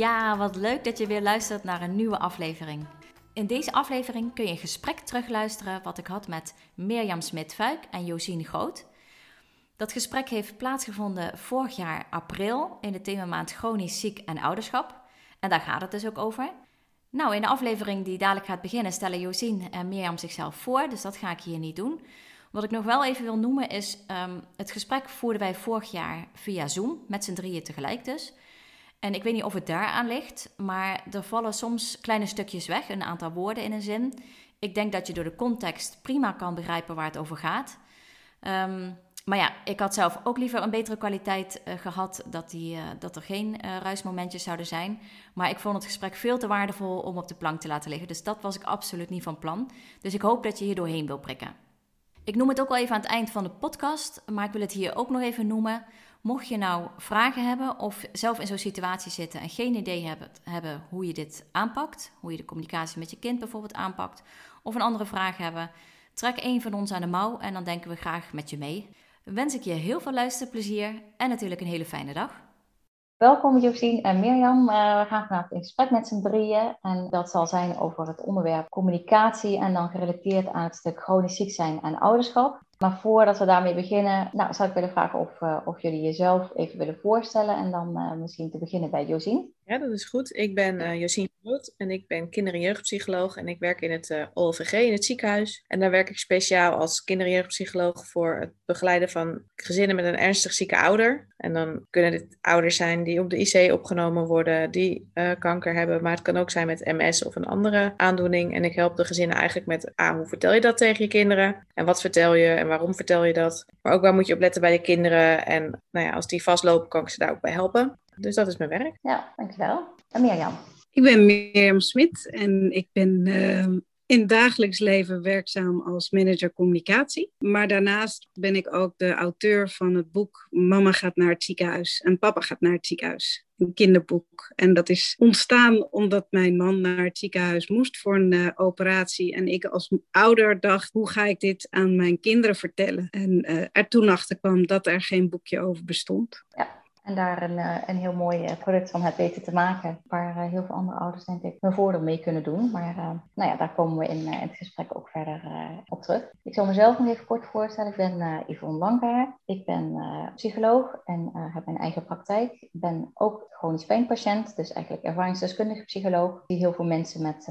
Ja, wat leuk dat je weer luistert naar een nieuwe aflevering. In deze aflevering kun je een gesprek terugluisteren wat ik had met Mirjam Smit-Fuik en Josien Groot. Dat gesprek heeft plaatsgevonden vorig jaar april in de themamaand chronisch ziek en ouderschap. En daar gaat het dus ook over. Nou, in de aflevering die dadelijk gaat beginnen stellen Josien en Mirjam zichzelf voor, dus dat ga ik hier niet doen. Wat ik nog wel even wil noemen is, um, het gesprek voerden wij vorig jaar via Zoom, met z'n drieën tegelijk dus. En ik weet niet of het daaraan ligt, maar er vallen soms kleine stukjes weg, een aantal woorden in een zin. Ik denk dat je door de context prima kan begrijpen waar het over gaat. Um, maar ja, ik had zelf ook liever een betere kwaliteit uh, gehad, dat, die, uh, dat er geen uh, ruismomentjes zouden zijn. Maar ik vond het gesprek veel te waardevol om op de plank te laten liggen. Dus dat was ik absoluut niet van plan. Dus ik hoop dat je hier doorheen wil prikken. Ik noem het ook al even aan het eind van de podcast, maar ik wil het hier ook nog even noemen. Mocht je nou vragen hebben of zelf in zo'n situatie zitten en geen idee hebben, hebben hoe je dit aanpakt, hoe je de communicatie met je kind bijvoorbeeld aanpakt, of een andere vraag hebben, trek een van ons aan de mouw en dan denken we graag met je mee. Wens ik je heel veel luisterplezier en natuurlijk een hele fijne dag. Welkom Josien en Mirjam. Uh, we gaan vanavond in gesprek met z'n drieën. En dat zal zijn over het onderwerp communicatie en dan gerelateerd aan het stuk chronisch ziek zijn en ouderschap. Maar voordat we daarmee beginnen, nou, zou ik willen vragen of, uh, of jullie jezelf even willen voorstellen. En dan uh, misschien te beginnen bij Josien. Ja, dat is goed. Ik ben uh, Josien Groot en ik ben kinder- en jeugdpsycholoog. En ik werk in het uh, OLVG, in het ziekenhuis. En daar werk ik speciaal als kinder- en jeugdpsycholoog voor het begeleiden van gezinnen met een ernstig zieke ouder. En dan kunnen dit ouders zijn die op de IC opgenomen worden, die uh, kanker hebben. Maar het kan ook zijn met MS of een andere aandoening. En ik help de gezinnen eigenlijk met, ah, hoe vertel je dat tegen je kinderen? En wat vertel je en waarom vertel je dat? Maar ook waar moet je op letten bij je kinderen? En nou ja, als die vastlopen, kan ik ze daar ook bij helpen. Dus dat is mijn werk. Ja, dankjewel. En Mirjam? Ik ben Mirjam Smit en ik ben uh, in dagelijks leven werkzaam als manager communicatie. Maar daarnaast ben ik ook de auteur van het boek Mama gaat naar het ziekenhuis en Papa gaat naar het ziekenhuis. Een kinderboek. En dat is ontstaan omdat mijn man naar het ziekenhuis moest voor een uh, operatie. En ik als ouder dacht, hoe ga ik dit aan mijn kinderen vertellen? En uh, er toen achter kwam dat er geen boekje over bestond. Ja. Daar een, uh, een heel mooi uh, product van het weten te maken. Waar uh, heel veel andere ouders denk ik hun voordeel mee kunnen doen. Maar nou ja, daar komen we in, het gesprek ook verder op terug. Ik zal mezelf nog even kort voorstellen. Ik ben Yvonne Langbaar. Ik ben psycholoog en heb mijn eigen praktijk. Ik ben ook chronisch pijnpatiënt. Dus eigenlijk ervaringsdeskundige psycholoog. Die heel veel mensen met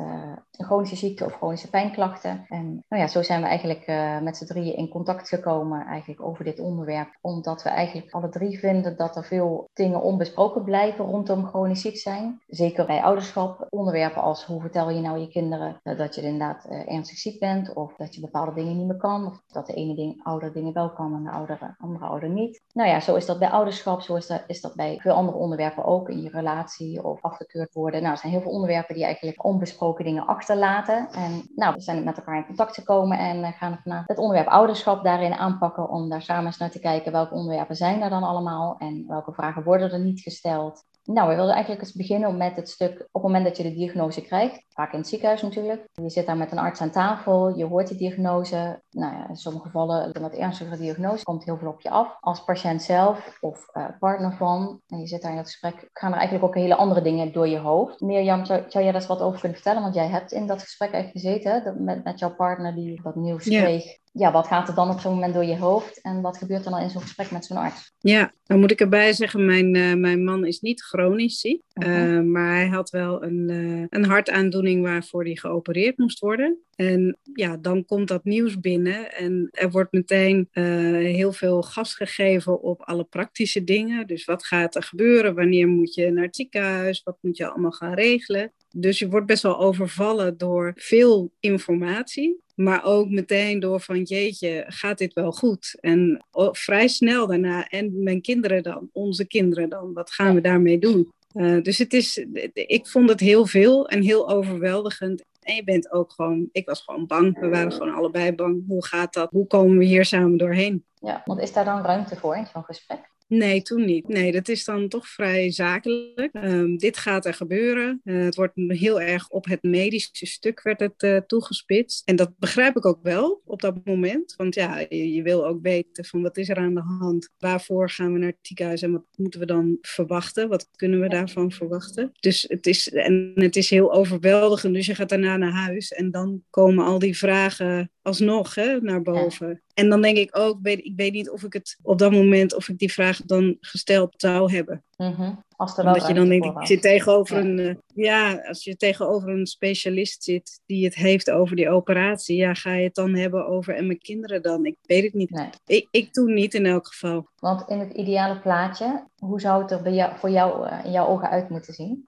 chronische ziekte of chronische pijnklachten. En nou ja, zo zijn we eigenlijk met z'n drieën in contact gekomen eigenlijk over dit onderwerp. Omdat we eigenlijk alle drie vinden dat er veel dingen onbesproken blijven rondom chronisch ziek zijn. Zeker bij ouderschap. Onderwerpen als hoe vertel je nou je kinderen dat je inderdaad uh, ernstig ziek bent. Of dat je bepaalde dingen niet meer kan. Of dat de ene ding, ouder dingen wel kan en de oudere, andere ouder niet. Nou ja, zo is dat bij ouderschap. Zo is dat, is dat bij veel andere onderwerpen ook. In je relatie of afgekeurd worden. Nou, er zijn heel veel onderwerpen die eigenlijk onbesproken dingen achterlaten. En nou, we zijn met elkaar in contact gekomen en uh, gaan vandaag het onderwerp ouderschap daarin aanpakken. Om daar samen eens naar te kijken welke onderwerpen zijn er dan allemaal. En welke vragen worden er niet gesteld. Nou, we wilden eigenlijk eens beginnen met het stuk op het moment dat je de diagnose krijgt. Vaak in het ziekenhuis natuurlijk. Je zit daar met een arts aan tafel, je hoort die diagnose. Nou ja, in sommige gevallen een wat ernstigere diagnose komt heel veel op je af. Als patiënt zelf of uh, partner van. En je zit daar in het gesprek, gaan er eigenlijk ook hele andere dingen door je hoofd. Mirjam, zou, zou jij daar eens wat over kunnen vertellen? Want jij hebt in dat gesprek eigenlijk gezeten dat met, met jouw partner die dat nieuws yeah. kreeg ja, wat gaat er dan op zo'n moment door je hoofd en wat gebeurt er dan in zo'n gesprek met zo'n arts? Ja, dan moet ik erbij zeggen, mijn, uh, mijn man is niet chronisch ziek, okay. uh, maar hij had wel een, uh, een hartaandoening waarvoor hij geopereerd moest worden. En ja, dan komt dat nieuws binnen en er wordt meteen heel veel gas gegeven op alle praktische dingen. Dus wat gaat er gebeuren? Wanneer moet je naar het ziekenhuis? Wat moet je allemaal gaan regelen? Dus je wordt best wel overvallen door veel informatie. Maar ook meteen door van jeetje, gaat dit wel goed? En vrij snel daarna, en mijn kinderen dan, onze kinderen dan, wat gaan we daarmee doen? Uh, dus het is, ik vond het heel veel en heel overweldigend. En je bent ook gewoon, ik was gewoon bang. We waren gewoon allebei bang. Hoe gaat dat? Hoe komen we hier samen doorheen? Ja, want is daar dan ruimte voor in zo'n gesprek? Nee, toen niet. Nee, dat is dan toch vrij zakelijk. Um, dit gaat er gebeuren. Uh, het wordt heel erg op het medische stuk werd het uh, toegespitst. En dat begrijp ik ook wel op dat moment. Want ja, je, je, wil ook weten van wat is er aan de hand? Waarvoor gaan we naar het ziekenhuis en wat moeten we dan verwachten? Wat kunnen we daarvan verwachten? Dus het is, en het is heel overweldigend. Dus je gaat daarna naar huis en dan komen al die vragen alsnog hè, naar boven. En dan denk ik ook, weet, ik weet niet of ik het op dat moment, of ik die vraag dan gesteld zou hebben. Mm Als er Omdat je dan denkt, ik zit tegenover een, uh, ja, als je tegenover een specialist zit die het heeft over die operatie, ja, ga je het dan hebben over en mijn kinderen dan? Ik weet het niet. Nee. Ik, ik doe niet in elk geval. Want in het ideale plaatje, hoe zou het er bij jou, voor jou uh, in jouw ogen uit moeten zien?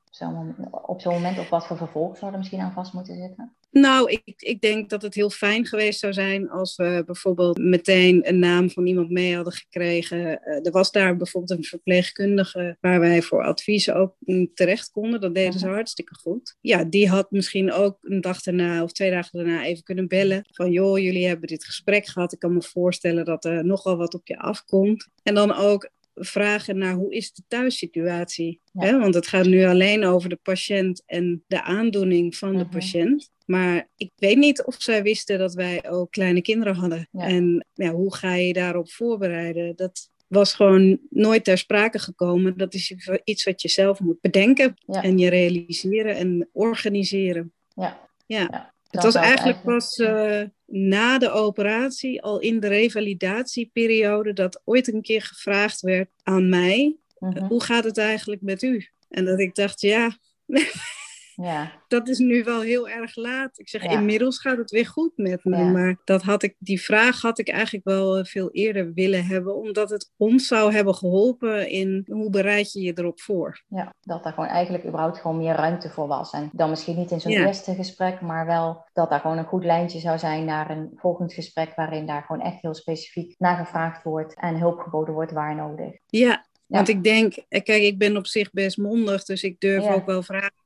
op zo'n moment, of wat voor vervolg zou er misschien aan vast moeten zitten? Nou, ik, ik denk dat het heel fijn geweest zou zijn als we bijvoorbeeld meteen een naam van iemand mee hadden gekregen. Uh, er was daar bijvoorbeeld een verpleegkundige waar wij voor adviezen ook terecht konden. Dat deden ze mhm. hartstikke goed. Ja, die had misschien ook een dag daarna of twee dagen daarna even kunnen bellen. Van joh, jullie hebben dit gesprek gehad. Ik kan me voorstellen dat er nogal wat op je afkomt. En dan ook vragen naar hoe is de thuissituatie. Ja. Want het gaat nu alleen over de patiënt en de aandoening van de mhm. patiënt. Maar ik weet niet of zij wisten dat wij ook kleine kinderen hadden. En ja, hoe ga je daarop voorbereiden? Dat was gewoon nooit ter sprake gekomen. Dat is iets wat je zelf moet bedenken en je realiseren en organiseren. Ja. ja. Het was eigenlijk pas uh, na de operatie, al in de revalidatieperiode, dat ooit een keer gevraagd werd aan mij: mhm. hoe gaat het eigenlijk met u? En dat ik dacht, ja, ja. Dat is nu wel heel erg laat. Ik zeg, inmiddels gaat het weer goed met me. Maar dat had ik, die vraag had ik eigenlijk wel eh, veel eerder willen hebben. Omdat het ons zou hebben geholpen in hoe bereid je je erop voor. Ja, dat daar gewoon eigenlijk überhaupt gewoon meer ruimte voor was. En dan misschien niet in zo'n eerste gesprek, maar wel dat daar gewoon een goed lijntje zou zijn naar een volgend gesprek. Waarin daar gewoon echt heel specifiek naar gevraagd wordt en hulp geboden wordt waar nodig. Ja, Want ik denk, eh, kijk, ik ben op zich best mondig, dus ik durf ook wel vragen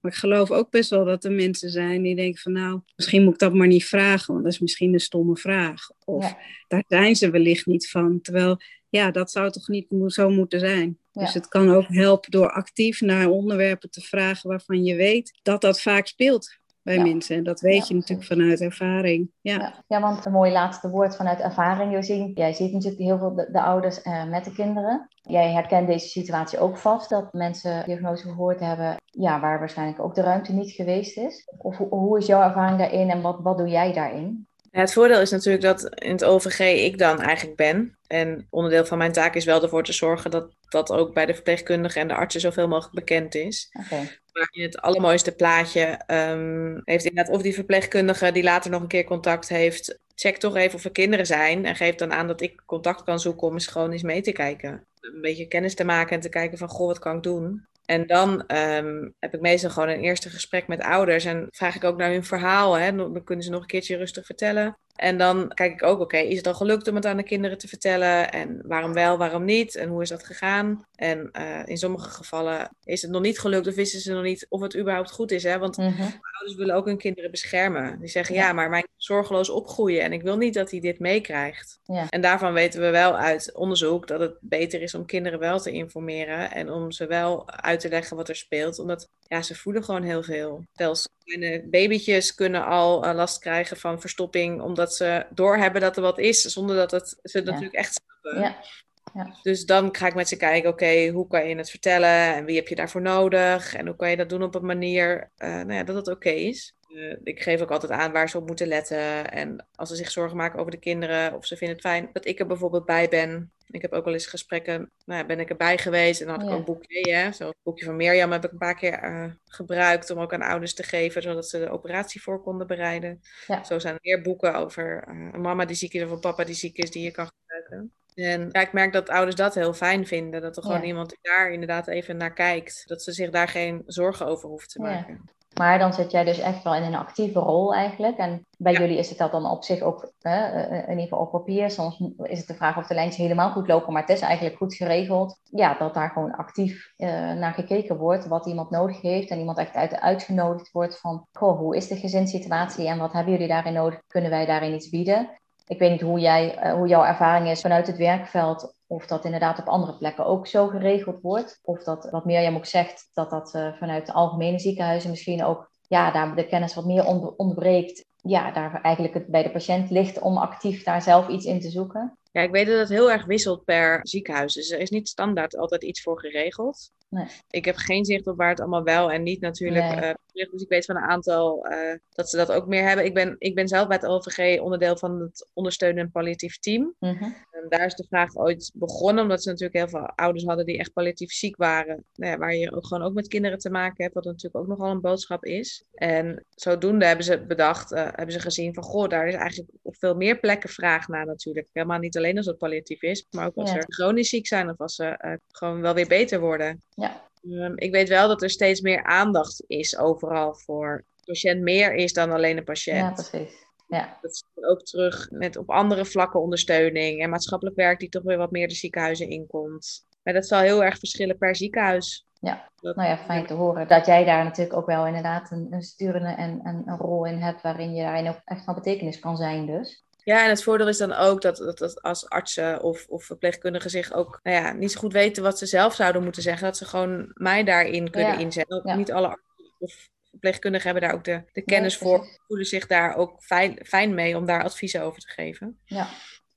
Maar ik geloof ook best wel dat er mensen zijn die denken van nou, misschien moet ik dat maar niet vragen, want dat is misschien een stomme vraag. Of daar zijn ze wellicht niet van. Terwijl, ja, dat zou toch niet zo moeten zijn. Dus het kan ook helpen door actief naar onderwerpen te vragen waarvan je weet dat dat vaak speelt bij mensen. En dat weet je natuurlijk vanuit ervaring. Ja. Ja. want een mooi laatste woord vanuit ervaring, Josien. Jij ziet natuurlijk heel veel de, de ouders uh, met de kinderen. Jij herkent deze situatie ook vast, dat mensen diagnose gehoord hebben, ja, waar waarschijnlijk ook de ruimte niet geweest is. Of hoe is jouw ervaring daarin en wat, wat doe jij daarin? Het voordeel is natuurlijk dat in het OVG ik dan eigenlijk ben. En onderdeel van mijn taak is wel ervoor te zorgen dat dat ook bij de verpleegkundigen en de artsen zoveel mogelijk bekend is. Okay. Maar in het allermooiste plaatje um, heeft inderdaad of die verpleegkundige die later nog een keer contact heeft, check toch even of er kinderen zijn en geef dan aan dat ik contact kan zoeken om eens gewoon eens mee te kijken. Een beetje kennis te maken en te kijken van, goh, wat kan ik doen? En dan um, heb ik meestal gewoon een eerste gesprek met ouders en vraag ik ook naar hun verhaal. Hè? Dan kunnen ze nog een keertje rustig vertellen. En dan kijk ik ook, oké, is het al gelukt om het aan de kinderen te vertellen? En waarom wel, waarom niet? En hoe is dat gegaan? En uh, in sommige gevallen is het nog niet gelukt of wisten ze nog niet of het überhaupt goed is. Hè? Want mm -hmm. ouders willen ook hun kinderen beschermen. Die zeggen, ja. ja, maar mijn zorgeloos opgroeien en ik wil niet dat hij dit meekrijgt. Ja. En daarvan weten we wel uit onderzoek dat het beter is om kinderen wel te informeren en om ze wel uit te leggen wat er speelt. Omdat ja, ze voelen gewoon heel veel. Zelfs kleine babytjes kunnen al uh, last krijgen van verstopping, omdat ze doorhebben dat er wat is, zonder dat het, ze het ja. natuurlijk echt snappen. Ja. Ja. Dus dan ga ik met ze kijken, oké, hoe kan je het vertellen en wie heb je daarvoor nodig en hoe kan je dat doen op een manier uh, nou ja, dat het oké is. Uh, ik geef ook altijd aan waar ze op moeten letten. En als ze zich zorgen maken over de kinderen, of ze vinden het fijn dat ik er bijvoorbeeld bij ben. Ik heb ook wel eens gesprekken, nou, ben ik erbij geweest en dan had ik ja. een boekje. Hè? Zo, het boekje van Mirjam heb ik een paar keer uh, gebruikt om ook aan ouders te geven, zodat ze de operatie voor konden bereiden. Ja. Zo zijn er meer boeken over uh, een mama die ziek is of een papa die ziek is die je kan gebruiken. En ja, ik merk dat ouders dat heel fijn vinden. Dat er gewoon ja. iemand daar inderdaad even naar kijkt. Dat ze zich daar geen zorgen over hoeft te maken. Ja. Maar dan zit jij dus echt wel in een actieve rol eigenlijk. En bij jullie is het dat dan op zich ook, in ieder geval op papier. Soms is het de vraag of de lijntjes helemaal goed lopen, maar het is eigenlijk goed geregeld. Ja, dat daar gewoon actief uh, naar gekeken wordt, wat iemand nodig heeft. En iemand echt uit, uitgenodigd wordt van, goh, hoe is de gezinssituatie en wat hebben jullie daarin nodig? Kunnen wij daarin iets bieden? Ik weet niet hoe, jij, hoe jouw ervaring is vanuit het werkveld of dat inderdaad op andere plekken ook zo geregeld wordt. Of dat, wat Mirjam ook zegt, dat dat uh, vanuit de algemene ziekenhuizen misschien ook ja, daar de kennis wat meer ontbreekt. Ja, daar eigenlijk het bij de patiënt ligt om actief daar zelf iets in te zoeken. Ja, ik weet dat het heel erg wisselt per ziekenhuis. Dus er is niet standaard altijd iets voor geregeld. Nee. Ik heb geen zicht op waar het allemaal wel en niet natuurlijk nee. uh, dus ik weet van een aantal uh, dat ze dat ook meer hebben. Ik ben, ik ben zelf bij het OVG onderdeel van het ondersteunend palliatief team. Mm -hmm. en daar is de vraag ooit begonnen, omdat ze natuurlijk heel veel ouders hadden die echt palliatief ziek waren. Nou ja, waar je ook gewoon ook met kinderen te maken hebt, wat natuurlijk ook nogal een boodschap is. En zodoende hebben ze bedacht, uh, hebben ze gezien van, goh, daar is eigenlijk op veel meer plekken vraag naar natuurlijk. Helemaal niet alleen als het palliatief is, maar ook als ja. ze chronisch ziek zijn of als ze gewoon wel weer beter worden. Ja. Um, ik weet wel dat er steeds meer aandacht is overal voor patiënt meer is dan alleen een patiënt. Ja, precies. Ja. Dat is ook terug met op andere vlakken ondersteuning en maatschappelijk werk die toch weer wat meer de ziekenhuizen inkomt. Maar dat zal heel erg verschillen per ziekenhuis. Ja, dat, nou ja, fijn te horen dat jij daar natuurlijk ook wel inderdaad een, een sturende en, en een rol in hebt waarin je daarin ook echt van betekenis kan zijn dus. Ja, en het voordeel is dan ook dat, dat, dat als artsen of, of verpleegkundigen zich ook nou ja, niet zo goed weten wat ze zelf zouden moeten zeggen, dat ze gewoon mij daarin kunnen ja. inzetten. Ja. Niet alle artsen of verpleegkundigen hebben daar ook de, de kennis voor, voelen zich daar ook fijn, fijn mee om daar adviezen over te geven. Ja.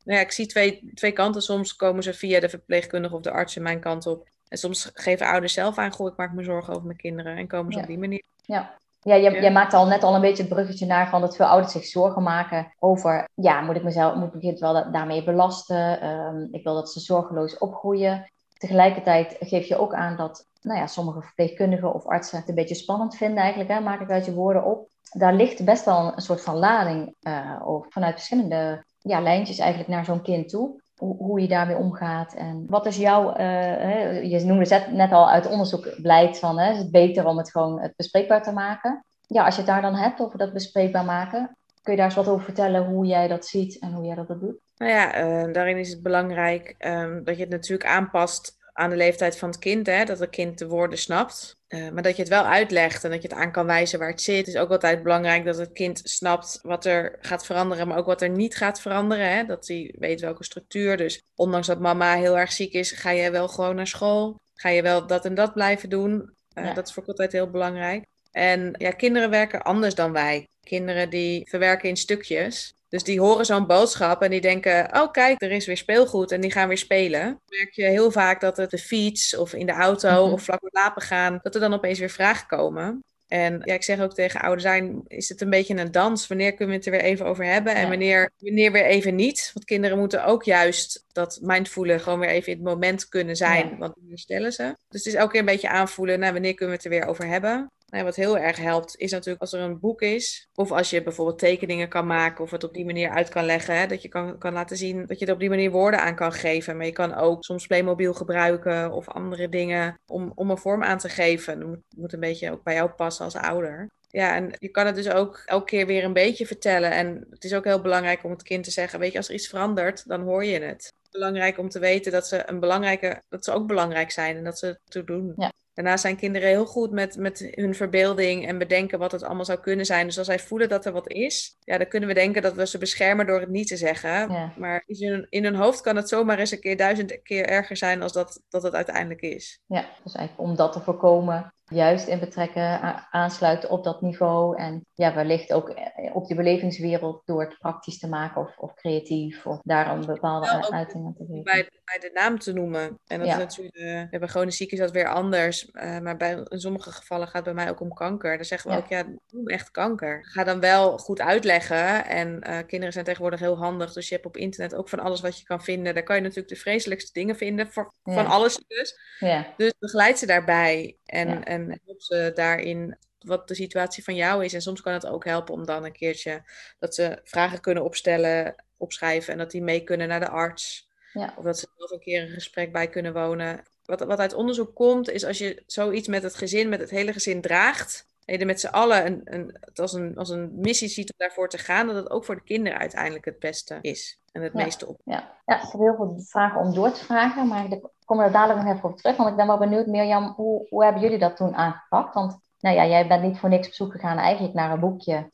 Nou ja, ik zie twee, twee kanten. Soms komen ze via de verpleegkundige of de artsen mijn kant op. En soms geven ouders zelf aan, goh, ik maak me zorgen over mijn kinderen. En komen ze op die manier. Ja, ja, je, ja. je maakt al net al een beetje het bruggetje naar van dat veel ouders zich zorgen maken over, ja, moet ik mezelf, moet ik het wel daarmee belasten? Um, ik wil dat ze zorgeloos opgroeien. Tegelijkertijd geef je ook aan dat, nou ja, sommige verpleegkundigen of artsen het een beetje spannend vinden eigenlijk, hè, maak ik uit je woorden op. Daar ligt best wel een soort van lading uh, of vanuit verschillende ja, lijntjes eigenlijk naar zo'n kind toe hoe je daarmee omgaat. En wat is jouw, uh, je noemde het net al uit onderzoek blijkt van, hè, is het beter om het gewoon het bespreekbaar te maken. Ja, als je het daar dan hebt over dat bespreekbaar maken, kun je daar eens wat over vertellen hoe jij dat ziet en hoe jij dat doet? Nou ja, uh, daarin is het belangrijk um, dat je het natuurlijk aanpast aan de leeftijd van het kind, hè, dat het kind de woorden snapt. Uh, maar dat je het wel uitlegt en dat je het aan kan wijzen waar het zit. Het is ook altijd belangrijk dat het kind snapt wat er gaat veranderen, maar ook wat er niet gaat veranderen. Hè? Dat hij weet welke structuur. Dus ondanks dat mama heel erg ziek is, ga je wel gewoon naar school. Ga je wel dat en dat blijven doen. Uh, ja. Dat is voor altijd heel belangrijk. En ja, kinderen werken anders dan wij. Kinderen die verwerken in stukjes. Dus die horen zo'n boodschap en die denken: oh, kijk, er is weer speelgoed en die gaan weer spelen. Dan merk je heel vaak dat het de fiets of in de auto mm -hmm. of vlak met lapen gaan, dat er dan opeens weer vragen komen. En ja, ik zeg ook tegen ouder zijn, is het een beetje een dans? Wanneer kunnen we het er weer even over hebben en wanneer, wanneer weer even niet? Want kinderen moeten ook juist dat mindvoelen gewoon weer even in het moment kunnen zijn, ja. want dan herstellen ze. Dus het is elke keer een beetje aanvoelen, nou, wanneer kunnen we het er weer over hebben? Nou, wat heel erg helpt, is natuurlijk als er een boek is. Of als je bijvoorbeeld tekeningen kan maken of het op die manier uit kan leggen. Hè, dat je kan, kan laten zien dat je er op die manier woorden aan kan geven. Maar je kan ook soms Playmobil gebruiken of andere dingen om, om een vorm aan te geven. Dat moet, een beetje ook bij jou passen als ouder. Ja, en je kan het dus ook elke keer weer een beetje vertellen. En het is ook heel belangrijk om het kind te zeggen: Weet je, als er iets verandert, dan hoor je het. Belangrijk om te weten dat ze een belangrijke, dat ze ook belangrijk zijn en dat ze het toe doen. Ja. Daarnaast zijn kinderen heel goed met, met hun verbeelding en bedenken wat het allemaal zou kunnen zijn. Dus als zij voelen dat er wat is, ja, dan kunnen we denken dat we ze beschermen door het niet te zeggen. Ja. Maar in hun, in hun hoofd kan het zomaar eens een keer duizend keer erger zijn als dat, dat het uiteindelijk is. Ja, dus eigenlijk om dat te voorkomen, juist in betrekken, aansluiten op dat niveau. En ja, wellicht ook op die belevingswereld door het praktisch te maken of, of creatief. Of daar een bepaalde uitingen te geven. Bij, bij de naam te noemen. En dat Ja. is natuurlijk, uh, bij chronisch ziek is dat weer anders. Uh, maar bij, in sommige gevallen gaat het bij mij ook om kanker. Dan zeggen we Ja. ook, ja, noem echt kanker. Ga dan wel goed uitleggen. En eh, kinderen zijn tegenwoordig heel handig. Dus je hebt op internet ook van alles wat je kan vinden. Daar kan je natuurlijk de vreselijkste dingen vinden. Voor, Ja. Van alles dus. Ja, Dus begeleid ze daarbij en, Ja. en help ze daarin wat de situatie van jou is. En soms kan het ook helpen om dan een keertje dat ze vragen kunnen opstellen, opschrijven en dat die mee kunnen naar de arts. ja, Of dat ze zelf een keer een gesprek bij kunnen wonen. Wat, wat uit onderzoek komt, is als je zoiets met het gezin, met het hele gezin draagt, je met z'n allen een, een, het als, een, als een missie ziet om daarvoor te gaan, dat het ook voor de kinderen uiteindelijk het beste is en het meeste op. Ja. ja, ik heb heel veel vragen om door te vragen, maar ik kom er dadelijk nog even op terug. Want ik ben wel benieuwd, Mirjam, hoe, hoe hebben jullie dat toen aangepakt? Want nou ja, jij bent niet voor niks op zoek gegaan eigenlijk naar een boekje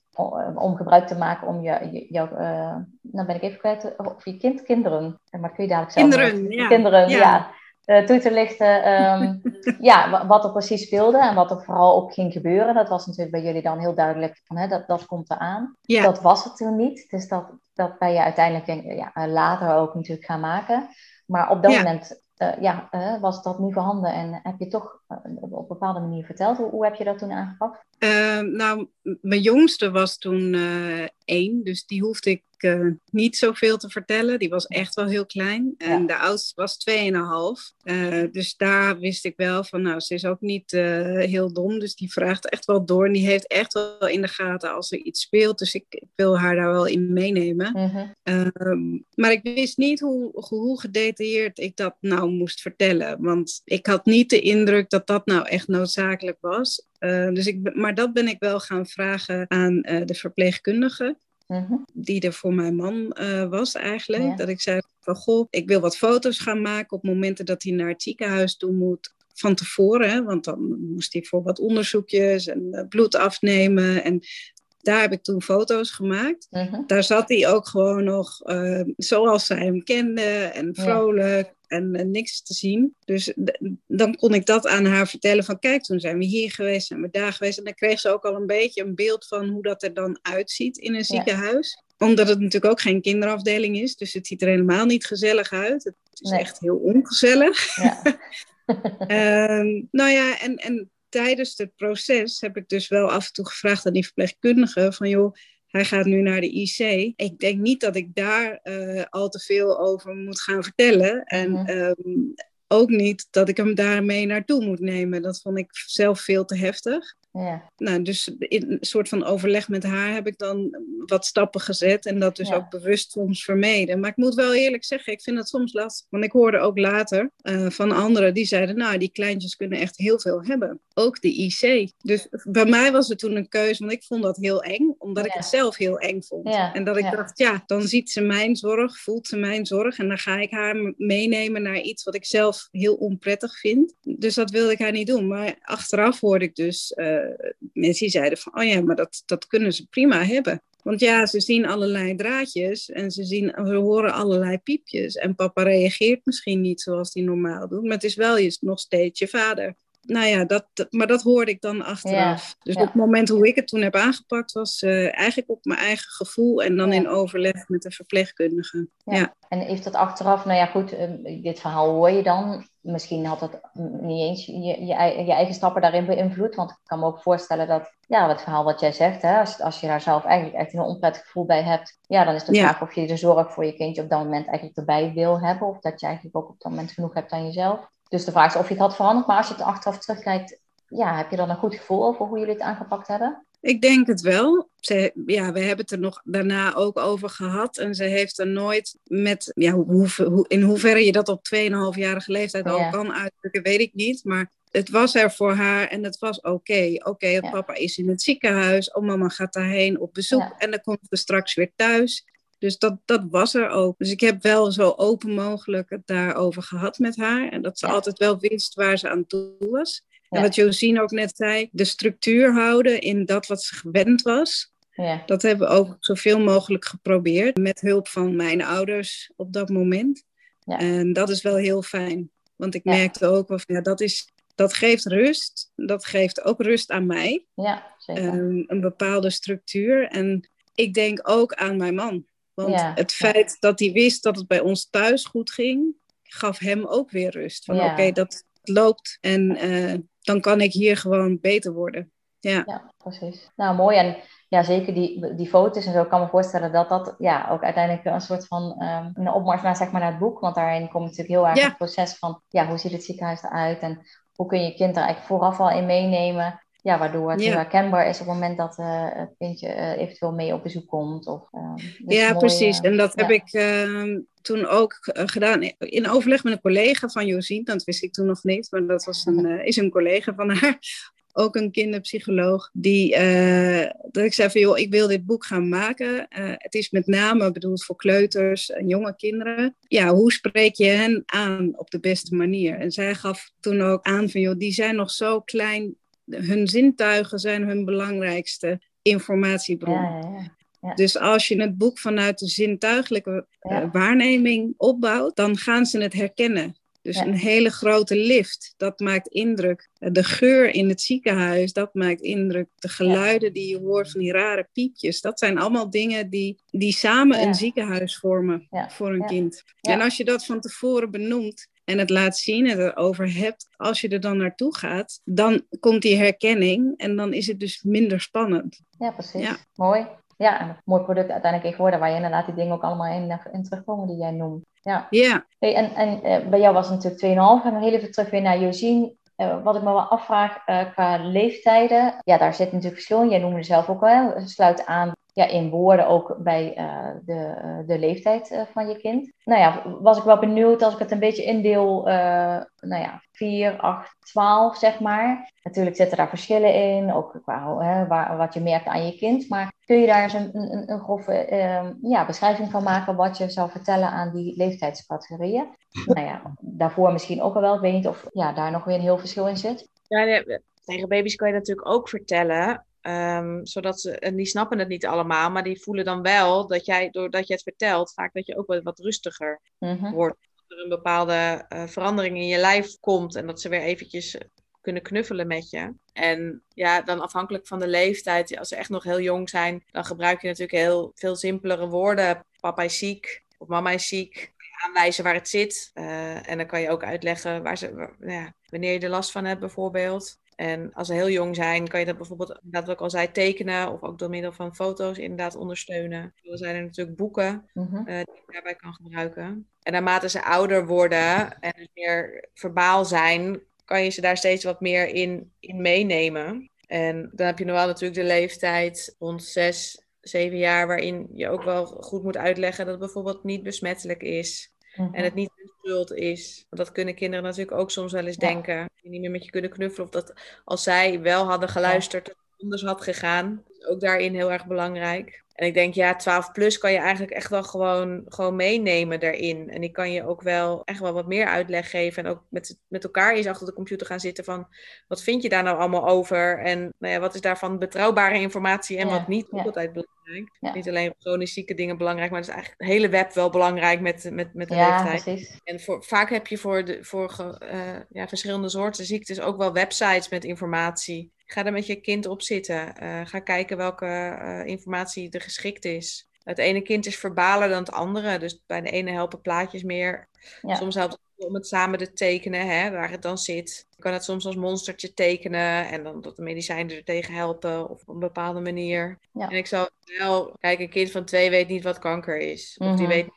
om gebruik te maken om je, jouw, uh, nou ben ik even kwijt, of je kind, kinderen, maar kun je dadelijk zelf Kinderen, ja. Kinderen, ja. ja toe te lichten um, ja, wat er precies speelde en wat er vooral ook ging gebeuren. Dat was natuurlijk bij jullie dan heel duidelijk van hè, dat, dat komt eraan. Ja. Dat was het toen niet. Dus dat, dat ben je uiteindelijk ja, eh, later ook natuurlijk gaan maken. Maar op dat moment uh, ja, uh, was dat niet voorhanden en heb je toch uh, op een bepaalde manier verteld. Hoe, hoe heb je dat toen aangepakt? Ehm, nou, mijn jongste was toen één, dus die hoefde ik uh, niet zoveel te vertellen. Die was echt wel heel klein. En de oudste was 2,5. Uh, dus daar wist ik wel van, nou, ze is ook niet uh, heel dom. Dus die vraagt echt wel door. En die heeft echt wel in de gaten als er iets speelt. Dus ik, ik wil haar daar wel in meenemen. -hmm. maar ik wist niet hoe, hoe gedetailleerd ik dat nou moest vertellen. Want ik had niet de indruk dat dat nou echt noodzakelijk was. dus ik, maar dat ben ik wel gaan vragen aan de verpleegkundige. Mhm. Die er voor mijn man uh, was eigenlijk. Dat ik zei van goh, ik wil wat foto's gaan maken op momenten dat hij naar het ziekenhuis toe moet. Van tevoren, hè, want dan moest hij voor wat onderzoekjes en uh, bloed afnemen. En daar heb ik toen foto's gemaakt. Mhm. Daar zat hij ook gewoon nog uh, zoals zij hem kende en vrolijk en uh, niks te zien. Dus dan kon ik dat aan haar vertellen van kijk, toen zijn we hier geweest, zijn we daar geweest. En dan kreeg ze ook al een beetje een beeld van hoe dat er dan uitziet in een ziekenhuis. Omdat het natuurlijk ook geen kinderafdeling is, dus het ziet er helemaal niet gezellig uit. Het is Nee. echt heel ongezellig. Ja. Ehm, nou ja, en, en tijdens het proces heb ik dus wel af en toe gevraagd aan die verpleegkundige van joh, hij gaat nu naar de IC. Ik denk niet dat ik daar eh, al te veel over moet gaan vertellen. En Mhm. ehm, ook niet dat ik hem daarmee naartoe moet nemen. Dat vond ik zelf veel te heftig. Ja. Nou, dus in een soort van overleg met haar heb ik dan wat stappen gezet en dat dus Ja. ook bewust soms vermeden. Maar ik moet wel eerlijk zeggen, ik vind het soms lastig. Want ik hoorde ook later eh, van anderen die zeiden, nou, die kleintjes kunnen echt heel veel hebben. Ook de IC. Dus bij mij was het toen een keuze, want ik vond dat heel eng, omdat ik het zelf heel eng vond. En dat ik dacht, ja, dan ziet ze mijn zorg, voelt ze mijn zorg en dan ga ik haar meenemen naar iets wat ik zelf heel onprettig vind. Dus dat wilde ik haar niet doen. Maar achteraf hoorde ik dus eh, mensen die zeiden van, oh ja, maar dat, dat kunnen ze prima hebben. Want ja, ze zien allerlei draadjes en ze, zien, horen allerlei piepjes. En papa reageert misschien niet zoals hij normaal doet, maar het is wel je, nog steeds je vader. Nou ja, dat, dat- maar dat hoorde ik dan achteraf. dus ja. op het moment hoe ik het toen heb aangepakt, was eh, eigenlijk op mijn eigen gevoel en dan Ja. in overleg met de verpleegkundige. Ja. Ja. En heeft dat achteraf, nou ja goed, eh, dit verhaal hoor je dan. Misschien had het niet eens je, je, ei- je eigen stappen daarin beïnvloed. Want ik kan me ook voorstellen dat, ja, het verhaal wat jij zegt, hè, als, als je daar zelf eigenlijk echt een onprettig gevoel bij hebt, ja, dan is de vraag of je de zorg voor je kindje op dat moment eigenlijk erbij wil hebben. Of dat je eigenlijk ook op dat moment genoeg hebt aan jezelf. Dus de vraag is of je het had veranderd. Maar als je het achteraf terugkijkt, ja, heb je dan een goed gevoel over hoe jullie het aangepakt hebben? Ik denk het wel. Ze, ja, we hebben het er nog daarna ook over gehad. En ze heeft er nooit met, ja, hoe, hoe, in hoeverre je dat op 2,5-jarige leeftijd Ja. al kan uitdrukken, weet ik niet. Maar het was er voor haar en het was oké. Oké, Ja. papa is in het ziekenhuis. Oh, mama gaat daarheen op bezoek. Ja. En dan komt ze straks weer thuis. Dus dat, dat was er ook. Dus ik heb wel zo open mogelijk het daarover gehad met haar. En dat ze Ja. altijd wel wist waar ze aan toe was. En wat Josine ook net zei, de structuur houden in dat wat ze gewend was. Ja, Dat hebben we ook zoveel mogelijk geprobeerd. Met hulp van mijn ouders op dat moment. Ja. En dat is wel heel fijn. Want ik merkte ook, van, ja, dat, is, dat geeft rust. Dat geeft ook rust aan mij. ja zeker. Een bepaalde structuur. En ik denk ook aan mijn man. Want Ja, het feit dat hij wist dat het bij ons thuis goed ging, gaf hem ook weer rust. Van Ja. oké, dat loopt en eh, dan kan ik hier gewoon beter worden. Ja, Ja, precies. Nou, mooi. En ja, zeker die, die foto's en zo. Ik kan me voorstellen dat dat ja, ook uiteindelijk een soort van ehm, een opmars naar, zeg maar, naar het boek. Want daarin komt natuurlijk heel erg Ja. het proces van, ja, hoe ziet het ziekenhuis eruit? En hoe kun je je kind er eigenlijk vooraf al in meenemen? Ja, waardoor het Ja. herkenbaar is op het moment dat eh, het kindje eh, eventueel mee op bezoek komt. Of, dus ja mooi, precies. eh, En dat heb ik ehm, toen ook eh, gedaan in overleg met een collega van Josien. Dat wist ik toen nog niet, maar dat was een, eh, is een collega van haar. ook een kinderpsycholoog, die, dat ik zei van joh, ik wil dit boek gaan maken. Het is met name bedoeld voor kleuters en jonge kinderen. Ja, hoe spreek je hen aan op de beste manier? En zij gaf toen ook aan van joh, die zijn nog zo klein. Hun zintuigen zijn hun belangrijkste informatiebron. Ja, ja, ja. Dus als je het boek vanuit de zintuigelijke uh, waarneming opbouwt, dan gaan ze het herkennen. Dus een hele grote lift, dat maakt indruk. De geur in het ziekenhuis, dat maakt indruk. De geluiden die je hoort van die rare piepjes, dat zijn allemaal dingen die, die samen een ziekenhuis vormen voor een kind. En als je dat van tevoren benoemt, en het laat zien en erover hebt, als je er dan naartoe gaat, dan komt die herkenning en dan is het dus minder spannend. Ja, precies. Mooi. Ja, een mooi product uiteindelijk geworden waar je inderdaad die dingen ook allemaal in, in terugkomen die jij noemt. Ja. ja. Hey, en en uh, bij jou was het natuurlijk 2,5. En heel even terug weer naar Josien. Uh, wat ik me wel afvraag uh, qua leeftijden. Ja, daar zit natuurlijk verschil in. Jij noemde zelf ook wel. Sluit aan ja, in woorden ook bij uh, de, de leeftijd uh, van je kind. Nou ja, was ik wel benieuwd als ik het een beetje indeel, uh, nou ja, 4, 8, 12 zeg maar. Natuurlijk zitten daar verschillen in, ook qua hè, wat je merkt aan je kind. Maar kun je daar eens een, een, een grove ehm, ja, beschrijving van maken wat je zou vertellen aan die leeftijdscategorieën? Nou ja, daarvoor misschien ook al wel. Ik weet niet of ja, daar nog weer een heel verschil in zit. Ja, tegen baby's kan je natuurlijk ook vertellen Um, zodat ze, en die snappen het niet allemaal, maar die voelen dan wel dat jij, doordat je het vertelt, vaak dat je ook wat, wat rustiger mm-hmm. wordt. Dat er een bepaalde uh, verandering in je lijf komt en dat ze weer eventjes kunnen knuffelen met je. En ja, dan afhankelijk van de leeftijd, als ze echt nog heel jong zijn, dan gebruik je natuurlijk heel veel simpelere woorden. Papa is ziek of mama is ziek. Aanwijzen waar het zit. Uh, en dan kan je ook uitleggen waar ze, waar, ja, wanneer je er last van hebt, bijvoorbeeld. En als ze heel jong zijn, kan je dat bijvoorbeeld, inderdaad wat ik al zei, tekenen of ook door middel van foto's inderdaad ondersteunen. Er zijn er natuurlijk boeken mm -hmm. uh, die je daarbij kan gebruiken. En naarmate ze ouder worden en dus meer verbaal zijn, kan je ze daar steeds wat meer in, in meenemen. En dan heb je nog wel natuurlijk de leeftijd rond zes, zeven jaar, waarin je ook wel goed moet uitleggen dat het bijvoorbeeld niet besmettelijk is. En het niet hun schuld is. Want dat kunnen kinderen natuurlijk ook soms wel eens denken. Die niet meer met je kunnen knuffelen. Of dat als zij wel hadden geluisterd, dat het anders had gegaan. Ook daarin heel erg belangrijk. En ik denk, ja, 12 plus kan je eigenlijk echt wel gewoon, gewoon meenemen daarin. En ik kan je ook wel echt wel wat meer uitleg geven. En ook met, met elkaar eens achter de computer gaan zitten van... wat vind je daar nou allemaal over? En nou ja, wat is daarvan betrouwbare informatie en wat niet? Ja. Altijd belangrijk. Ja. Niet alleen chronisch zieke dingen belangrijk... maar het is eigenlijk het hele web wel belangrijk met, met, met de ja, leeftijd. Precies. En voor, vaak heb je voor, de, voor uh, ja, verschillende soorten ziektes ook wel websites met informatie. Ga er met je kind op zitten. Uh, ga kijken welke uh, informatie er geschikt is. Het ene kind is verbaler dan het andere. Dus bij de ene helpen plaatjes meer. Ja. Soms helpt om het samen te tekenen, hè, waar het dan zit. Je kan het soms als monstertje tekenen en dan dat de medicijnen er tegen helpen of op een bepaalde manier. Ja. En ik zou wel, kijk, een kind van twee weet niet wat kanker is. Of mm -hmm. die weet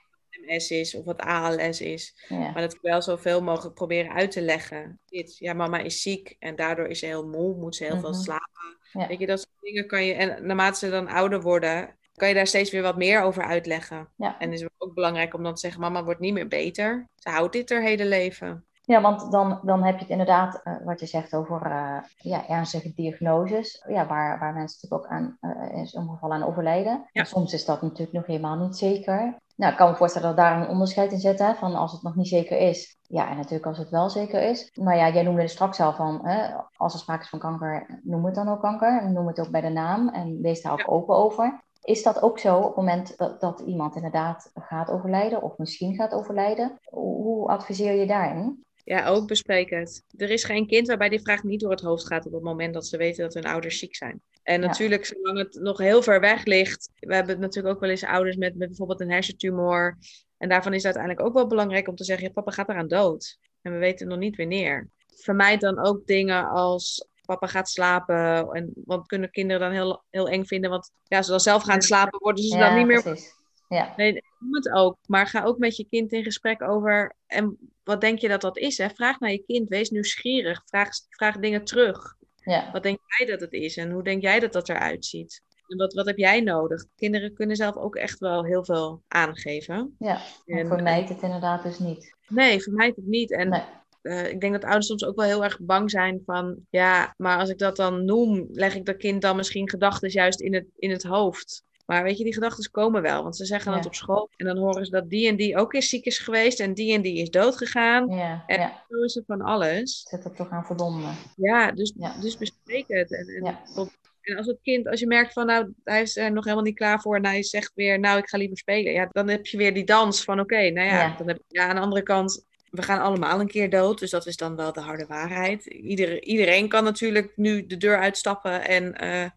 MS is of wat ALS is. Ja. Maar dat ik wel zoveel mogelijk proberen uit te leggen. Dit, ja, mama is ziek en daardoor is ze heel moe, moet ze heel mm -hmm. veel slapen. Ja. Weet je, dat soort dingen kan je, en naarmate ze dan ouder worden, kan je daar steeds weer wat meer over uitleggen. Ja. En het is ook belangrijk om dan te zeggen, mama wordt niet meer beter. Ze houdt dit haar hele leven. Ja, want dan, dan heb je het inderdaad, uh, wat je zegt over uh, ja, ernstige diagnoses, ja, waar, waar mensen natuurlijk ook aan, uh, in sommige gevallen aan overlijden. Ja. Soms is dat natuurlijk nog helemaal niet zeker. Nou, ik kan me voorstellen dat daar een onderscheid in zit, hè, van als het nog niet zeker is. Ja, en natuurlijk als het wel zeker is. Maar ja, jij noemde er straks al van, hè, als er sprake is van kanker, noem het dan ook kanker. Noem het ook bij de naam en wees daar ook ja. open over. Is dat ook zo op het moment dat, dat iemand inderdaad gaat overlijden of misschien gaat overlijden? Hoe adviseer je daarin? Ja, ook bespreek het. Er is geen kind waarbij die vraag niet door het hoofd gaat op het moment dat ze weten dat hun ouders ziek zijn. En natuurlijk, ja. zolang het nog heel ver weg ligt. We hebben natuurlijk ook wel eens ouders met, met bijvoorbeeld een hersentumor. En daarvan is het uiteindelijk ook wel belangrijk om te zeggen: ja, papa gaat eraan dood. En we weten nog niet wanneer. Vermijd dan ook dingen als papa gaat slapen. En, want kunnen kinderen dan heel, heel eng vinden. Want ja, ze dan zelf gaan slapen, worden ze ja, dan niet meer. Precies. Ja. Nee, doe het ook. Maar ga ook met je kind in gesprek over. En wat denk je dat dat is? Hè? Vraag naar je kind. Wees nieuwsgierig. Vraag, vraag dingen terug. Ja. Wat denk jij dat het is? En hoe denk jij dat dat eruit ziet? En wat, wat heb jij nodig? Kinderen kunnen zelf ook echt wel heel veel aangeven. Ja, en, vermijd het inderdaad dus niet. Nee, vermijd het niet. En nee. Eh, ik denk dat ouders soms ook wel heel erg bang zijn van, ja, maar als ik dat dan noem, leg ik dat kind dan misschien gedachten juist in het, in het hoofd. Maar weet je, die gedachten komen wel, want ze zeggen Ja. het op school. En dan horen ze dat die en die ook eens ziek is geweest en die en die is dood gegaan. Ja, En ja. zo is het van alles. Zit er toch aan verbonden. Ja, dus, dus bespreek het. En, en, tot- en als het kind, als je merkt van, nou, hij is er nog helemaal niet klaar voor en hij zegt weer, nou, ik ga liever spelen. Ja, dan heb je weer die dans van, oké, nou ja, dan heb, ja, aan de andere kant, we gaan allemaal een keer dood, dus dat is dan wel de harde waarheid. Ieder, iedereen kan natuurlijk nu de deur uitstappen en eh,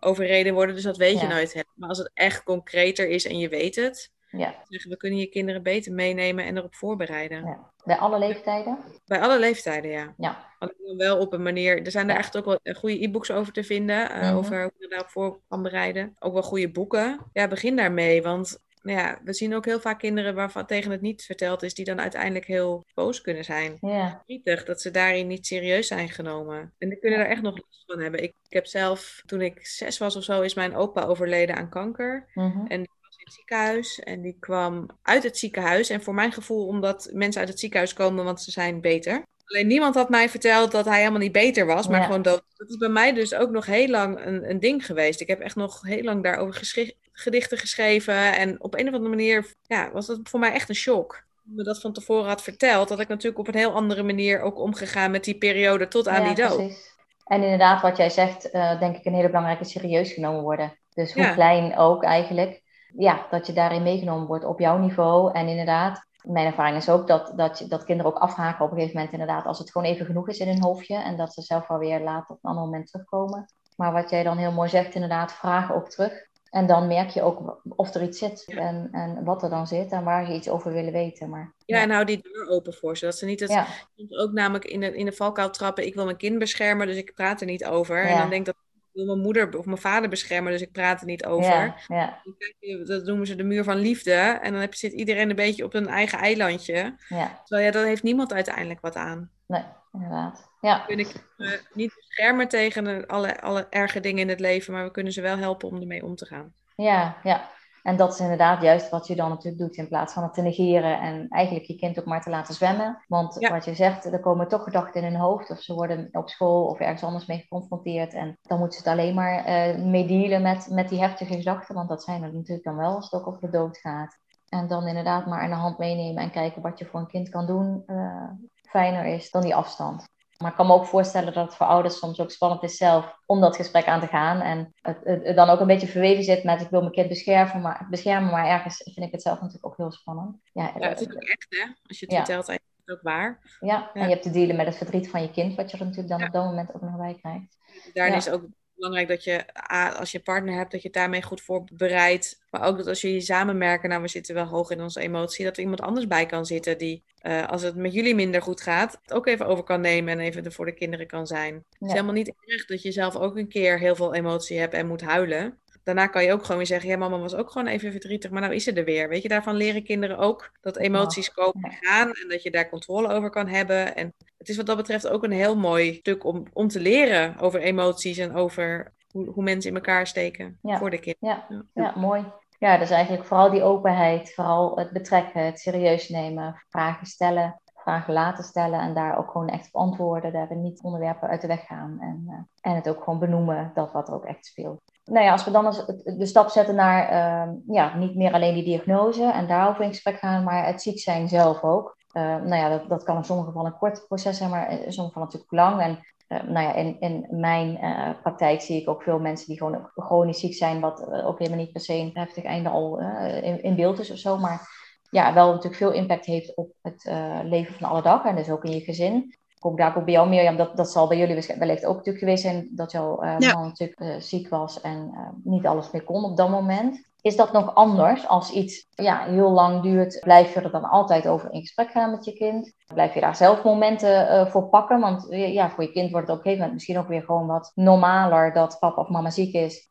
overreden worden, dus dat weet je nooit. Maar als het echt concreter is en je weet het, Ja, zeggen we kunnen je kinderen beter meenemen en erop voorbereiden. ja. Bij alle leeftijden? Bij alle leeftijden, ja. Ja. Alleen wel op een manier. Er zijn er echt ook wel eh, goede e-books over te vinden. eh, Mhm. Over hoe je daarop voor kan bereiden. Ook wel goede boeken. Ja, begin daarmee. Want nou ja, we zien ook heel vaak kinderen waarvan tegen het niet verteld is, die dan uiteindelijk heel boos kunnen zijn. Ja, dat ze daarin niet serieus zijn genomen. En die kunnen Ja. er echt nog last van hebben. Ik, ik heb zelf, toen ik zes was of zo, is mijn opa overleden aan kanker. mhm. En die was in het ziekenhuis en die kwam uit het ziekenhuis. En voor mijn gevoel, omdat mensen uit het ziekenhuis komen, want ze zijn beter. Alleen niemand had mij verteld dat hij helemaal niet beter was, maar Ja. gewoon dood. Dat is bij mij dus ook nog heel lang een, een ding geweest. Ik heb echt nog heel lang daarover gedichten geschreven. En op een of andere manier ja, was dat voor mij echt een shock. Me dat van tevoren had verteld, had ik natuurlijk op een heel andere manier ook omgegaan met die periode tot aan ja, die dood. precies. En inderdaad, wat jij zegt, eh, denk ik een hele belangrijke serieus genomen worden. Dus hoe Ja. klein ook eigenlijk. Ja, dat je daarin meegenomen wordt op jouw niveau. En inderdaad, mijn ervaring is ook dat, dat, je, dat kinderen ook afhaken op een gegeven moment inderdaad. Als het gewoon even genoeg is in hun hoofdje. En dat ze zelf wel weer later op een ander moment terugkomen. Maar wat jij dan heel mooi zegt, inderdaad, vragen ook terug. En dan merk je ook of er iets zit Ja. en, en wat er dan zit en waar je iets over willen weten. Maar, Ja, en hou die deur open voor ze. Dat ze niet het ja, ook namelijk in de, in de valkuil trappen. Ik wil mijn kind beschermen, dus ik praat er niet over. En dan denk ik dat ik wil mijn moeder of mijn vader beschermen, dus ik praat er niet over. ja, Dat noemen ze de muur van liefde. En dan heb, zit iedereen een beetje op een eigen eilandje. ja, Terwijl ja, daar heeft niemand uiteindelijk wat aan. nee, inderdaad. Ja, We kunnen kinderen niet beschermen tegen alle, alle erge dingen in het leven, maar we kunnen ze wel helpen om ermee om te gaan. Ja, ja. En dat is inderdaad juist wat je dan natuurlijk doet in plaats van het te negeren en eigenlijk je kind ook maar te laten zwemmen. Want Ja. wat je zegt, er komen toch gedachten in hun hoofd of ze worden op school of ergens anders mee geconfronteerd. En dan moeten ze het alleen maar eh mee dealen met, met die heftige gedachten, want dat zijn er natuurlijk dan wel als het ook over de dood gaat. En dan inderdaad maar aan de hand meenemen en kijken wat je voor een kind kan doen, eh, fijner is dan die afstand. Maar ik kan me ook voorstellen dat het voor ouders soms ook spannend is zelf om dat gesprek aan te gaan. En het, het, het dan ook een beetje verweven zit met ik wil mijn kind beschermen maar, beschermen, maar ergens vind ik het zelf natuurlijk ook heel spannend. Ja, Ja, het is ook echt, hè? Als je het Ja. vertelt, is het ook waar. ja, en Ja. je hebt te dealen met het verdriet van je kind, wat je er natuurlijk dan op dat moment ook nog bij krijgt. Daarin is ook belangrijk dat je, als je een partner hebt, dat je het daarmee goed voorbereidt. Maar ook dat als jullie samen merken, nou, we zitten wel hoog in onze emotie, dat er iemand anders bij kan zitten die, eh, als het met jullie minder goed gaat, het ook even over kan nemen en even er voor de kinderen kan zijn. Het is helemaal niet erg dat je zelf ook een keer heel veel emotie hebt en moet huilen. Daarna kan je ook gewoon weer zeggen, ja, mama was ook gewoon even verdrietig, maar nou is ze er weer. Weet je, daarvan leren kinderen ook dat emoties komen en gaan en dat je daar controle over kan hebben. En het is wat dat betreft ook een heel mooi stuk om, om te leren over emoties en over hoe, hoe mensen in elkaar steken Ja. voor de kinderen. Ja, Ja. ja, mooi. Ja, dus eigenlijk vooral die openheid, vooral het betrekken, het serieus nemen, vragen stellen, vragen laten stellen en daar ook gewoon echt op antwoorden, daarin niet onderwerpen uit de weg gaan en, eh, en het ook gewoon benoemen dat wat er ook echt speelt. Nou ja, als we dan de stap zetten naar ehm, ja, niet meer alleen die diagnose en daarover in gesprek gaan, maar het ziek zijn zelf ook. Eh, nou ja, dat, dat kan in sommige gevallen een kort proces zijn, maar in sommige gevallen natuurlijk lang. En eh, nou ja, in, in mijn eh, praktijk zie ik ook veel mensen die gewoon chronisch ziek zijn, wat eh, ook helemaal niet per se een heftig einde al eh, in, in beeld is of zo. Maar ja, wel natuurlijk veel impact heeft op het leven van alle dag en dus ook in je gezin. Ik kom daar ook bij jou, Mirjam, dat, dat zal bij jullie wellicht ook natuurlijk geweest zijn dat jouw eh, Ja. man natuurlijk eh, ziek was en eh, niet alles meer kon op dat moment. Is dat nog anders als iets ja, heel lang duurt? Blijf je er dan altijd over in gesprek gaan met je kind? Blijf je daar zelf momenten voor pakken? Want ja, voor je kind wordt het op een gegeven moment misschien ook weer gewoon wat normaler dat papa of mama ziek is.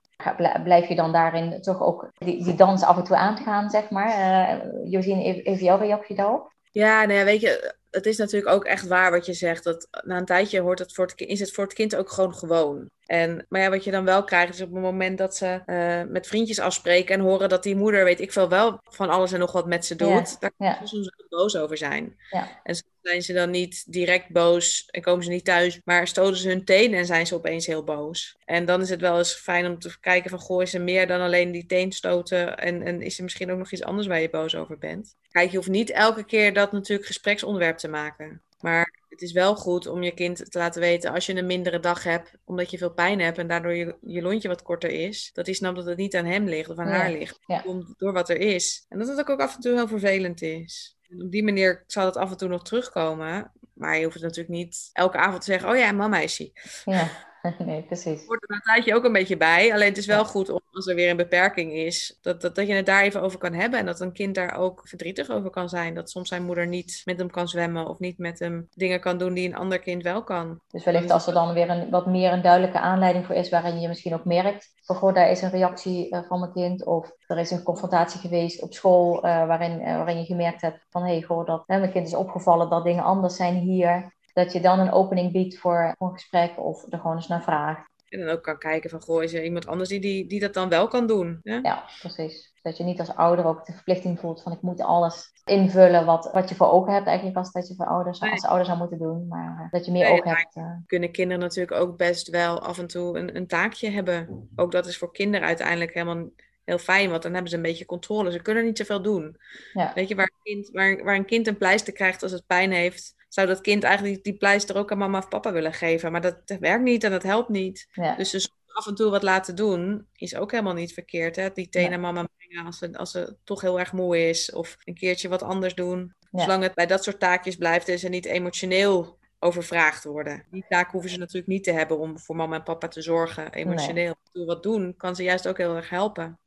Blijf je dan daarin toch ook die, die dans af en toe aangaan, zeg maar? Uh, Josine, even, even jouw reactie daarop? Ja, nou ja, weet je, het is natuurlijk ook echt waar wat je zegt. Dat na een tijdje hoort het voor het, ki- is het voor het kind ook gewoon gewoon. En, maar ja, wat je dan wel krijgt is op het moment dat ze eh, met vriendjes afspreken en horen dat die moeder, weet ik veel, wel van alles en nog wat met ze doet. Ja, Daar kan ja. soms ook boos over zijn. Ja. En zijn ze dan niet direct boos en komen ze niet thuis, maar stoten ze hun tenen en zijn ze opeens heel boos. En dan is het wel eens fijn om te kijken van, goh, is er meer dan alleen die teen stoten en, en is er misschien ook nog iets anders waar je boos over bent? Kijk, je hoeft niet elke keer dat natuurlijk gespreksonderwerp te maken. Maar het is wel goed om je kind te laten weten als je een mindere dag hebt, omdat je veel pijn hebt en daardoor je, je lontje wat korter is, dat hij snapt dat het niet aan hem ligt of aan haar ligt. Ja. Komt door wat er is. En dat het ook af en toe heel vervelend is. Op die manier zal het af en toe nog terugkomen. Maar je hoeft natuurlijk niet elke avond te zeggen: Oh ja, mama is ziek. Ja, nee, precies. hoort er een tijdje ook een beetje bij. Alleen het is wel goed om, als er weer een beperking is, dat, dat, dat je het daar even over kan hebben. En dat een kind daar ook verdrietig over kan zijn. Dat soms zijn moeder niet met hem kan zwemmen of niet met hem dingen kan doen die een ander kind wel kan. Dus wellicht als er dan weer een, wat meer een duidelijke aanleiding voor is, waarin je misschien ook merkt, van goh, daar is een reactie uh, van mijn kind, of er is een confrontatie geweest op school, uh, waarin, uh, waarin je gemerkt hebt van hé, hey, goh, dat hè, mijn kind is opgevallen dat dingen anders zijn hier. Dat je dan een opening biedt voor, een gesprek of er gewoon eens naar vraagt. En dan ook kan kijken van, goh, is er iemand anders die, die, die dat dan wel kan doen? Hè? Ja, precies. Dat je niet als ouder ook de verplichting voelt van ik moet alles invullen wat, wat je voor ogen hebt eigenlijk als dat je voor ouders, Nee. als ouder zou moeten doen. Maar uh, dat je meer Nee, oog hebt. uh, Kunnen kinderen natuurlijk ook best wel af en toe een, een taakje hebben. Ook dat is voor kinderen uiteindelijk helemaal heel fijn, want dan hebben ze een beetje controle. Ze kunnen niet zoveel doen. ja. Weet je, waar een kind, waar, waar een kind een pleister krijgt als het pijn heeft, zou dat kind eigenlijk die, pleister ook aan mama of papa willen geven. Maar dat, dat werkt niet en dat helpt niet. Ja. Dus dus af en toe wat laten doen is ook helemaal niet verkeerd. Hè? Die thee Nee. naar mama brengen als ze, als ze toch heel erg moe is. Of een keertje wat anders doen. Ja. Zolang het bij dat soort taakjes blijft en ze niet emotioneel overvraagd worden. Die taak hoeven ze natuurlijk niet te hebben om voor mama en papa te zorgen, emotioneel. Door wat doen kan ze juist ook heel erg helpen.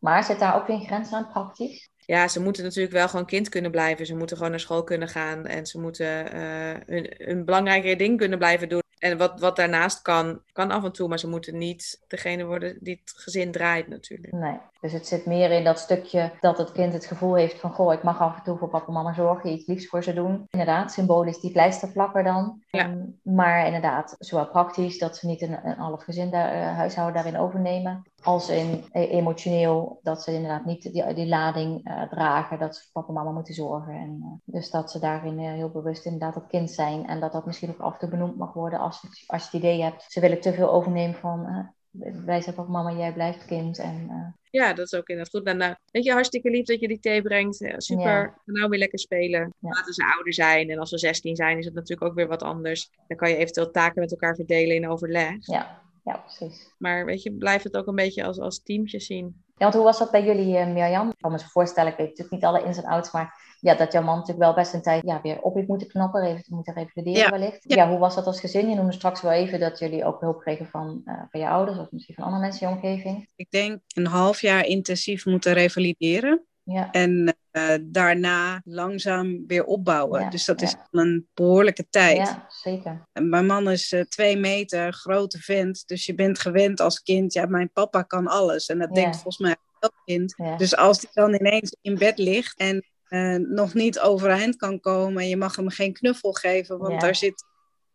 Maar zit daar ook weer een grens aan, praktisch? Ja, ze moeten natuurlijk wel gewoon kind kunnen blijven. Ze moeten gewoon naar school kunnen gaan en ze moeten eh, hun, hun belangrijke ding kunnen blijven doen. En wat, wat daarnaast kan, kan af en toe, maar ze moeten niet degene worden die het gezin draait natuurlijk. Nee. Dus het zit meer in dat stukje dat het kind het gevoel heeft van... Goh, ik mag af en toe voor papa en mama zorgen, iets liefs voor ze doen. Inderdaad, symbolisch die pleisterplakker dan. Ja. Ehm, maar inderdaad, zowel praktisch dat ze niet een, een half gezin daar, eh, huishouden daarin overnemen. Als in eh, emotioneel dat ze inderdaad niet die, die lading eh, dragen. Dat ze voor papa en mama moeten zorgen. En, dus dat ze daarin heel bewust inderdaad dat kind zijn. En dat dat misschien ook af en toe benoemd mag worden als, als je het idee hebt. Ze willen te veel overnemen van... eh, wij zijn papa, mama, jij blijft kind. En eh, Ja, dat is ook inderdaad goed. Nou, nou, weet je, hartstikke lief dat je die thee brengt. Ja, super. Ja. Nou weer lekker spelen. Ja. Laten ze ouder zijn. En als ze 16 zijn, is het natuurlijk ook weer wat anders. Dan kan je eventueel taken met elkaar verdelen in overleg. ja, ja, precies. Maar weet je, blijf het ook een beetje als, als teamtje zien. Ja, want hoe was dat bij jullie, eh, Mirjam? Ik kan me zo voorstellen, ik weet natuurlijk niet alle ins en outs, maar ja, dat jouw man natuurlijk wel best een tijd ja, weer op heeft moeten knappen, even moeten revalideren Ja, wellicht. ja. Ja. hoe was dat als gezin? Je noemde straks wel even dat jullie ook hulp kregen van, eh, van je ouders of misschien van andere mensen in je omgeving. Ik denk een half jaar intensief moeten revalideren. Ja, En eh, daarna langzaam weer opbouwen. Ja, dus dat ja. is een behoorlijke tijd. ja zeker. En Mijn man is eh, twee meter, grote vent. Dus je bent gewend als kind. Ja, mijn papa kan alles. En dat denkt volgens mij elk kind. Dus als hij dan ineens in bed ligt en eh, nog niet overeind kan komen. En je mag hem geen knuffel geven, want daar zit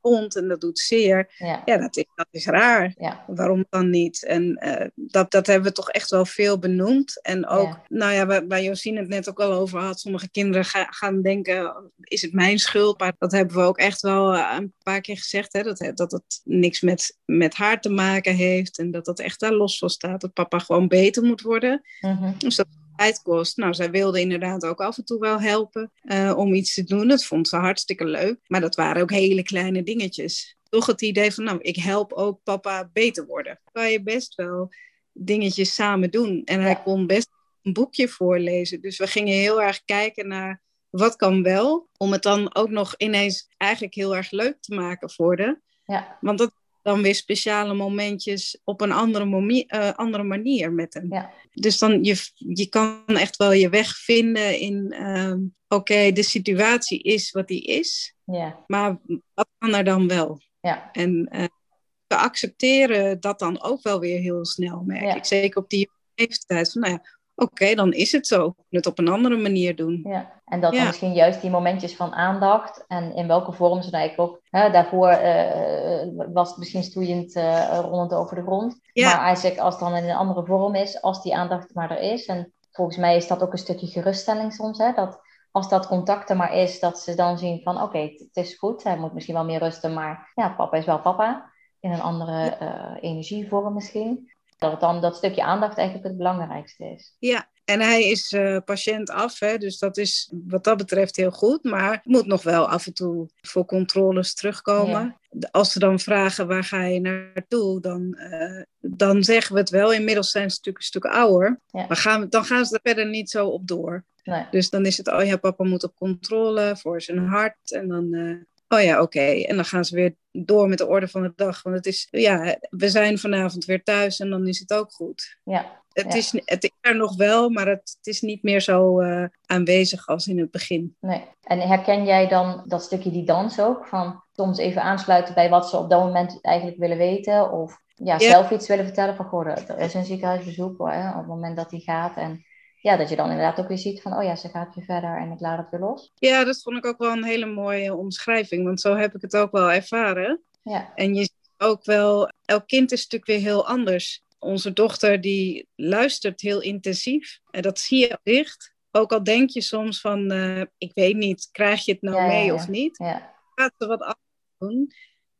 wond en dat doet zeer. Ja, Ja, dat is, dat is raar. ja, Waarom dan niet? En eh, dat, dat hebben we toch echt wel veel benoemd. En ook, Ja. nou ja, waar, waar Josien het net ook al over had. Sommige kinderen ga- gaan denken, is het mijn schuld? Maar dat hebben we ook echt wel eh, een paar keer gezegd. Hè? Dat, dat het niks met, met haar te maken heeft. En dat dat echt daar los van staat. Dat papa gewoon beter moet worden. Mhm. Dus dat tijd kost. Nou, zij wilde inderdaad ook af en toe wel helpen eh, om iets te doen. Dat vond ze hartstikke leuk. Maar dat waren ook hele kleine dingetjes. Toch het idee van, nou, ik help ook papa beter worden. Kan je best wel dingetjes samen doen. En hij kon best een boekje voorlezen. Dus we gingen heel erg kijken naar wat kan wel. Om het dan ook nog ineens eigenlijk heel erg leuk te maken voor de. ja, Want dat dan weer speciale momentjes op een andere, momie- eh, andere manier met hem. Ja. Dus dan je, je kan echt wel je weg vinden in, ehm, oké, de situatie is wat die is, ja, maar wat kan er dan wel? ja, En eh, we accepteren dat dan ook wel weer heel snel, merk Ja. ik. Zeker op die leeftijd. Van, nou ja, oké, dan is het zo. We het op een andere manier doen. ja. En dat Ja. misschien juist die momentjes van aandacht en in welke vorm ze eigenlijk ook... Hè, daarvoor eh, was het misschien stoeiend eh rollend over de grond. Ja. Maar eigenlijk als het dan in een andere vorm is, als die aandacht maar er is. En volgens mij is dat ook een stukje geruststelling soms. Hè? Dat als dat contact er maar is, dat ze dan zien van oké, het is goed, hij moet misschien wel meer rusten, maar ja, papa is wel papa. In een andere uh, energievorm misschien. Dat het dan dat stukje aandacht eigenlijk het belangrijkste is. Ja, en hij is uh, patiënt af, hè, dus dat is wat dat betreft heel goed. Maar moet nog wel af en toe voor controles terugkomen. Als ze dan vragen waar ga je naartoe, dan, uh, dan zeggen we het wel. Inmiddels zijn ze natuurlijk een stuk ouder. Maar gaan, dan gaan ze er verder niet zo op door. Nee. Dus dan is het, oh ja, papa moet op controle voor zijn hart. En dan, uh, oh ja, oké. En dan gaan ze weer door met de orde van de dag. Want het is, ja, we zijn vanavond weer thuis en dan is het ook goed. Ja. Het, is, het is er nog wel, maar het, het is niet meer zo uh, aanwezig als in het begin. Nee. En herken jij dan dat stukje die dans ook? Van soms even aansluiten bij wat ze op dat moment eigenlijk willen weten? Of ja, zelf iets willen vertellen van, goh, er is een ziekenhuisbezoek hè, op het moment dat die gaat. En ja, dat je dan inderdaad ook weer ziet van, oh ja, ze gaat weer verder en ik laat het weer los. Ja, dat vond ik ook wel een hele mooie omschrijving, want zo heb ik het ook wel ervaren. Ja. En je ziet ook wel, elk kind is natuurlijk weer heel anders. Onze dochter die luistert heel intensief en dat zie je dicht. Ook al denk je soms van, uh, ik weet niet, krijg je het nou mee ja, of niet? Gaat ze wat anders doen?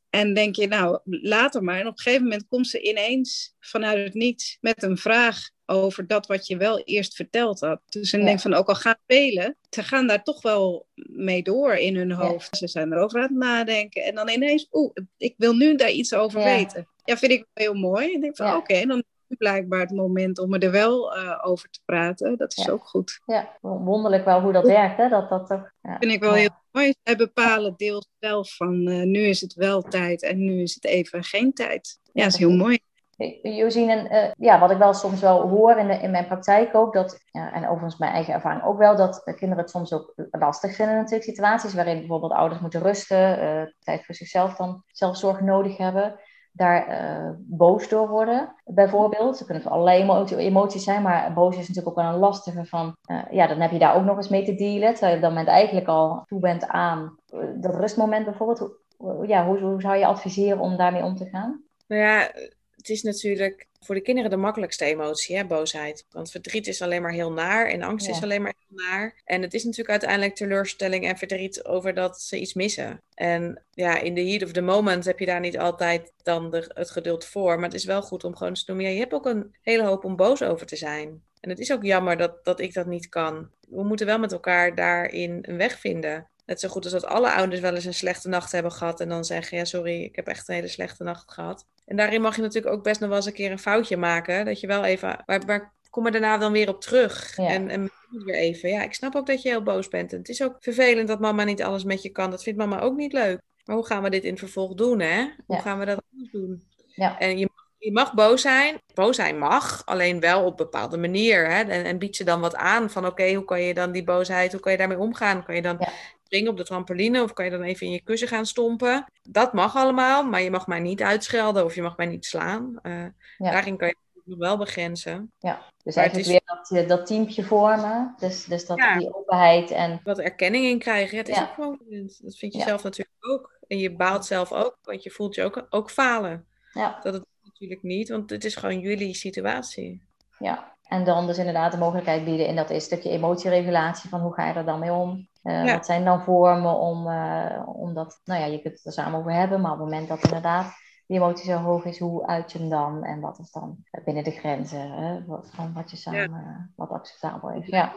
En denk je, nou, later maar. En op een gegeven moment komt ze ineens vanuit het niets met een vraag over dat wat je wel eerst verteld had. Dus ik denk van, ook al gaan spelen, ze gaan daar toch wel mee door in hun hoofd. Ze zijn erover aan het nadenken. En dan ineens, oeh, ik wil nu daar iets over weten. Ja, vind ik heel mooi. Ik denk van, oké, dan is blijkbaar het moment om er wel uh, over te praten. Dat is ook goed. Ja, wonderlijk wel hoe dat werkt, hè? Dat, dat toch, vind ik wel heel mooi. Zij bepalen deels zelf van, uh, nu is het wel tijd en nu is het even geen tijd. Ja, dat is heel mooi. Josien, uh, ja, wat ik wel soms wel hoor in, de, in mijn praktijk ook, dat, ja, en overigens mijn eigen ervaring ook wel, dat kinderen het soms ook lastig vinden natuurlijk, situaties waarin bijvoorbeeld ouders moeten rusten, uh, tijd voor zichzelf dan zelfzorg nodig hebben, daar uh, boos door worden, bijvoorbeeld. Ze kunnen allerlei emoties zijn, maar boos is natuurlijk ook wel een lastige van, ja, dan heb je daar ook nog eens mee te dealen, terwijl je op dat moment eigenlijk al toe bent aan dat rustmoment bijvoorbeeld. ja, hoe, hoe zou je adviseren om daarmee om te gaan? Nou ja, het is natuurlijk voor de kinderen de makkelijkste emotie, hè, boosheid. Want verdriet is alleen maar heel naar en angst is alleen maar heel naar. En het is natuurlijk uiteindelijk teleurstelling en verdriet over dat ze iets missen. En ja, in the heat of the moment heb je daar niet altijd dan de, het geduld voor. Maar het is wel goed om gewoon te noemen, ja, je hebt ook een hele hoop om boos over te zijn. En het is ook jammer dat, dat ik dat niet kan. We moeten wel met elkaar daarin een weg vinden. Net zo goed als dat alle ouders wel eens een slechte nacht hebben gehad en dan zeggen, ja sorry, ik heb echt een hele slechte nacht gehad. En daarin mag je natuurlijk ook best nog wel eens een keer een foutje maken. Dat je wel even, maar, maar kom er daarna dan weer op terug. En, en weer even. Ja, ik snap ook dat je heel boos bent. En het is ook vervelend dat mama niet alles met je kan. Dat vindt mama ook niet leuk. Maar hoe gaan we dit in het vervolg doen, hè? Hoe gaan we dat anders doen? Ja. En je, je mag boos zijn. Boos zijn mag, alleen wel op een bepaalde manier. Hè? En, en bied ze dan wat aan van oké, hoe kan je dan die boosheid, hoe kan je daarmee omgaan? Kan je dan springen op de trampoline of kan je dan even in je kussen gaan stompen? Dat mag allemaal, maar je mag mij niet uitschelden of je mag mij niet slaan. Uh, Daarin kan je nog wel begrenzen. Ja, dus eigenlijk weer dat, eh, dat teampje vormen. Dus, dus dat die openheid en... Wat erkenning in krijgen. het is ook gewoon, dat vind je zelf natuurlijk ook. En je baalt zelf ook, want je voelt je ook, ook falen. Ja. Dat het natuurlijk niet, want het is gewoon jullie situatie. Ja, en dan dus inderdaad de mogelijkheid bieden in dat is stukje emotieregulatie van hoe ga je er dan mee om? Uh, Wat zijn dan vormen om, uh, om dat, nou ja, je kunt het er samen over hebben, maar op het moment dat inderdaad die emotie zo hoog is, hoe uit je hem dan? En wat is dan binnen de grenzen hè, wat, van wat je samen, ja. wat acceptabel is. Ja.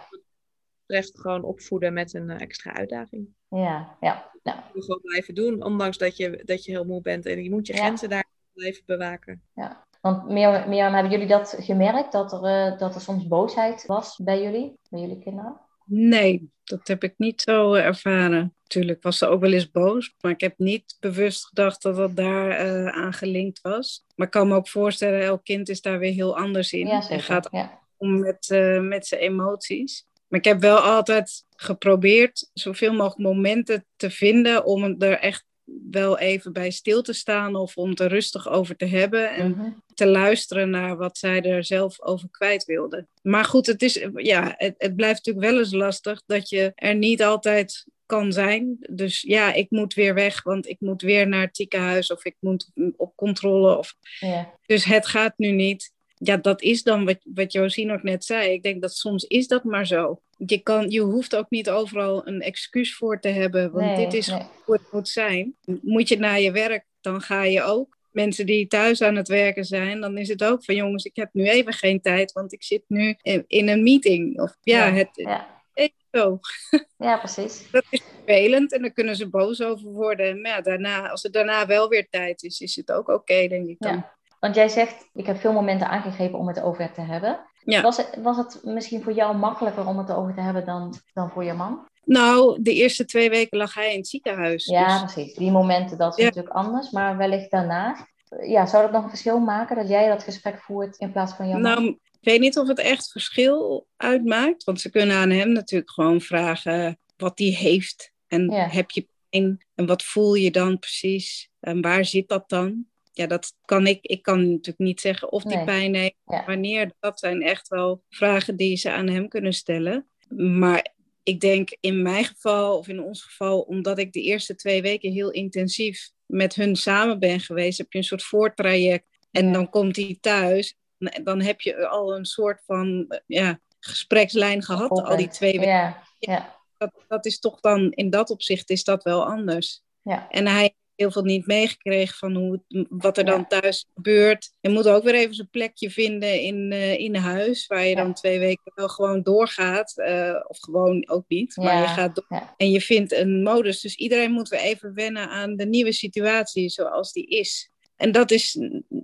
Recht gewoon opvoeden met een extra uitdaging. Ja, ja. ja. Je gewoon blijven doen, ondanks dat je, dat je heel moe bent. En je moet je grenzen daar blijven bewaken. Ja. Want Mirjam, hebben jullie dat gemerkt, dat er, uh, dat er soms boosheid was bij jullie, bij jullie kinderen? Nee, dat heb ik niet zo ervaren. Natuurlijk was ze ook wel eens boos, maar ik heb niet bewust gedacht dat dat daar uh, aan gelinkt was. Maar ik kan me ook voorstellen, elk kind is daar weer heel anders in. Ja, en gaat ja. om met, uh, met zijn emoties. Maar ik heb wel altijd geprobeerd zoveel mogelijk momenten te vinden om er echt wel even bij stil te staan of om er rustig over te hebben en Mhm. te luisteren naar wat zij er zelf over kwijt wilde. Maar goed, het, is, ja, het, het blijft natuurlijk wel eens lastig dat je er niet altijd kan zijn. Dus ja, ik moet weer weg, want ik moet weer naar het ziekenhuis of ik moet op controle. Of... Ja. Dus het gaat nu niet. Ja, dat is dan wat, wat Josien ook net zei. Ik denk dat soms is dat maar zo. Je, kan, je hoeft ook niet overal een excuus voor te hebben, want dit is hoe het moet zijn. Moet je naar je werk, dan ga je ook. Mensen die thuis aan het werken zijn, dan is het ook van jongens, ik heb nu even geen tijd, want ik zit nu in, een meeting. Of ja, het, ja. Zo. Ja, precies. Dat is vervelend en daar kunnen ze boos over worden. Maar ja, daarna, als er daarna wel weer tijd is, is het ook oké, denk ik dan. Ja. Want jij zegt, ik heb veel momenten aangegrepen om het over te hebben. Ja. Was, het, was het misschien voor jou makkelijker om het over te hebben dan, dan voor je man? Nou, de eerste twee weken lag hij in het ziekenhuis. Ja, dus... precies. Die momenten, dat is natuurlijk anders. Maar wellicht daarna. Ja, zou dat nog een verschil maken dat jij dat gesprek voert in plaats van jouw nou, man? Ik weet niet of het echt verschil uitmaakt. Want ze kunnen aan hem natuurlijk gewoon vragen wat hij heeft. En heb je pijn? En wat voel je dan precies? En waar zit dat dan? Ja, dat kan ik. Ik kan natuurlijk niet zeggen of die pijn heeft, wanneer. Dat zijn echt wel vragen die ze aan hem kunnen stellen. Maar ik denk in mijn geval, of in ons geval, omdat ik de eerste twee weken heel intensief met hun samen ben geweest, heb je een soort voortraject. En dan komt hij thuis. Dan heb je al een soort van ja, gesprekslijn gehad, al die twee weken. Ja. Ja. Dat, dat is toch dan, in dat opzicht is dat wel anders. Ja. En hij heel veel niet meegekregen van hoe, wat er dan thuis gebeurt. Je moet ook weer even zijn plekje vinden in, uh, in huis, waar je dan twee weken wel gewoon doorgaat. Uh, of gewoon ook niet, maar je gaat door. En je vindt een modus. Dus iedereen moet weer even wennen aan de nieuwe situatie zoals die is. En dat is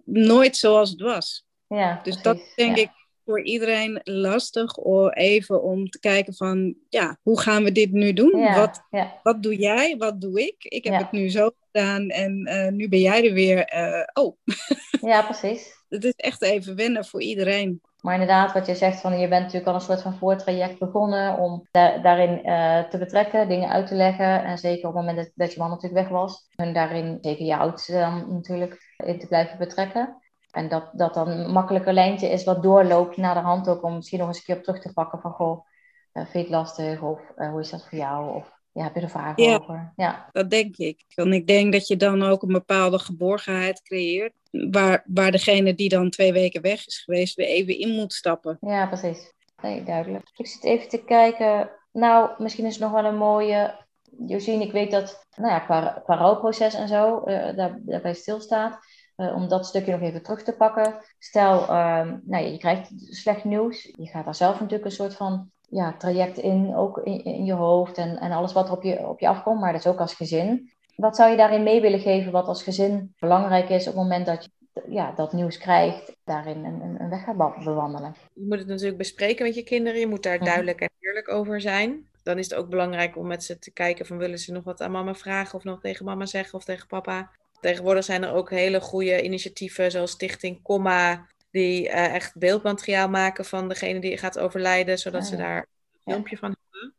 nooit zoals het was. Ja, dus dat denk ik voor iedereen lastig om even om te kijken van, ja, hoe gaan we dit nu doen? wat, wat doe jij? Wat doe ik? Ik heb het nu zo gedaan en uh, nu ben jij er weer. Uh, oh. ja, precies. Het is echt even wennen voor iedereen. Maar inderdaad, wat je zegt, van je bent natuurlijk al een soort van voortraject begonnen om daarin uh, te betrekken, dingen uit te leggen. En zeker op het moment dat, dat je man natuurlijk weg was, en daarin, zeker je oudste dan natuurlijk, in te blijven betrekken. En dat dat dan een makkelijker lijntje is wat doorloopt naar de hand ook om misschien nog eens een keer op terug te pakken van goh, uh, vind je het lastig of uh, hoe is dat voor jou? Of ja, heb je er vragen ja, over? Ja, dat denk ik. En ik denk dat je dan ook een bepaalde geborgenheid creëert waar, waar degene die dan twee weken weg is geweest weer even in moet stappen. Ja, precies. Nee, duidelijk. Ik zit even te kijken. Nou, misschien is het nog wel een mooie. Josien, ik weet dat nou ja, qua, qua rouwproces en zo, uh, daar, daarbij stilstaat. Uh, om dat stukje nog even terug te pakken. Stel, um, nou, je krijgt slecht nieuws. Je gaat daar zelf natuurlijk een soort van ja, traject in, ook in, in je hoofd en, en alles wat er op je, op je afkomt, maar dat is ook als gezin. Wat zou je daarin mee willen geven, wat als gezin belangrijk is op het moment dat je ja, dat nieuws krijgt, daarin een, een weg gaat bewandelen? Je moet het natuurlijk bespreken met je kinderen, je moet daar mhm. duidelijk en eerlijk over zijn. Dan is het ook belangrijk om met ze te kijken van willen ze nog wat aan mama vragen of nog tegen mama zeggen of tegen papa. Tegenwoordig zijn er ook hele goede initiatieven zoals Stichting Comma, die uh, echt beeldmateriaal maken van degene die gaat overlijden, zodat ze ah, daar een filmpje van hebben.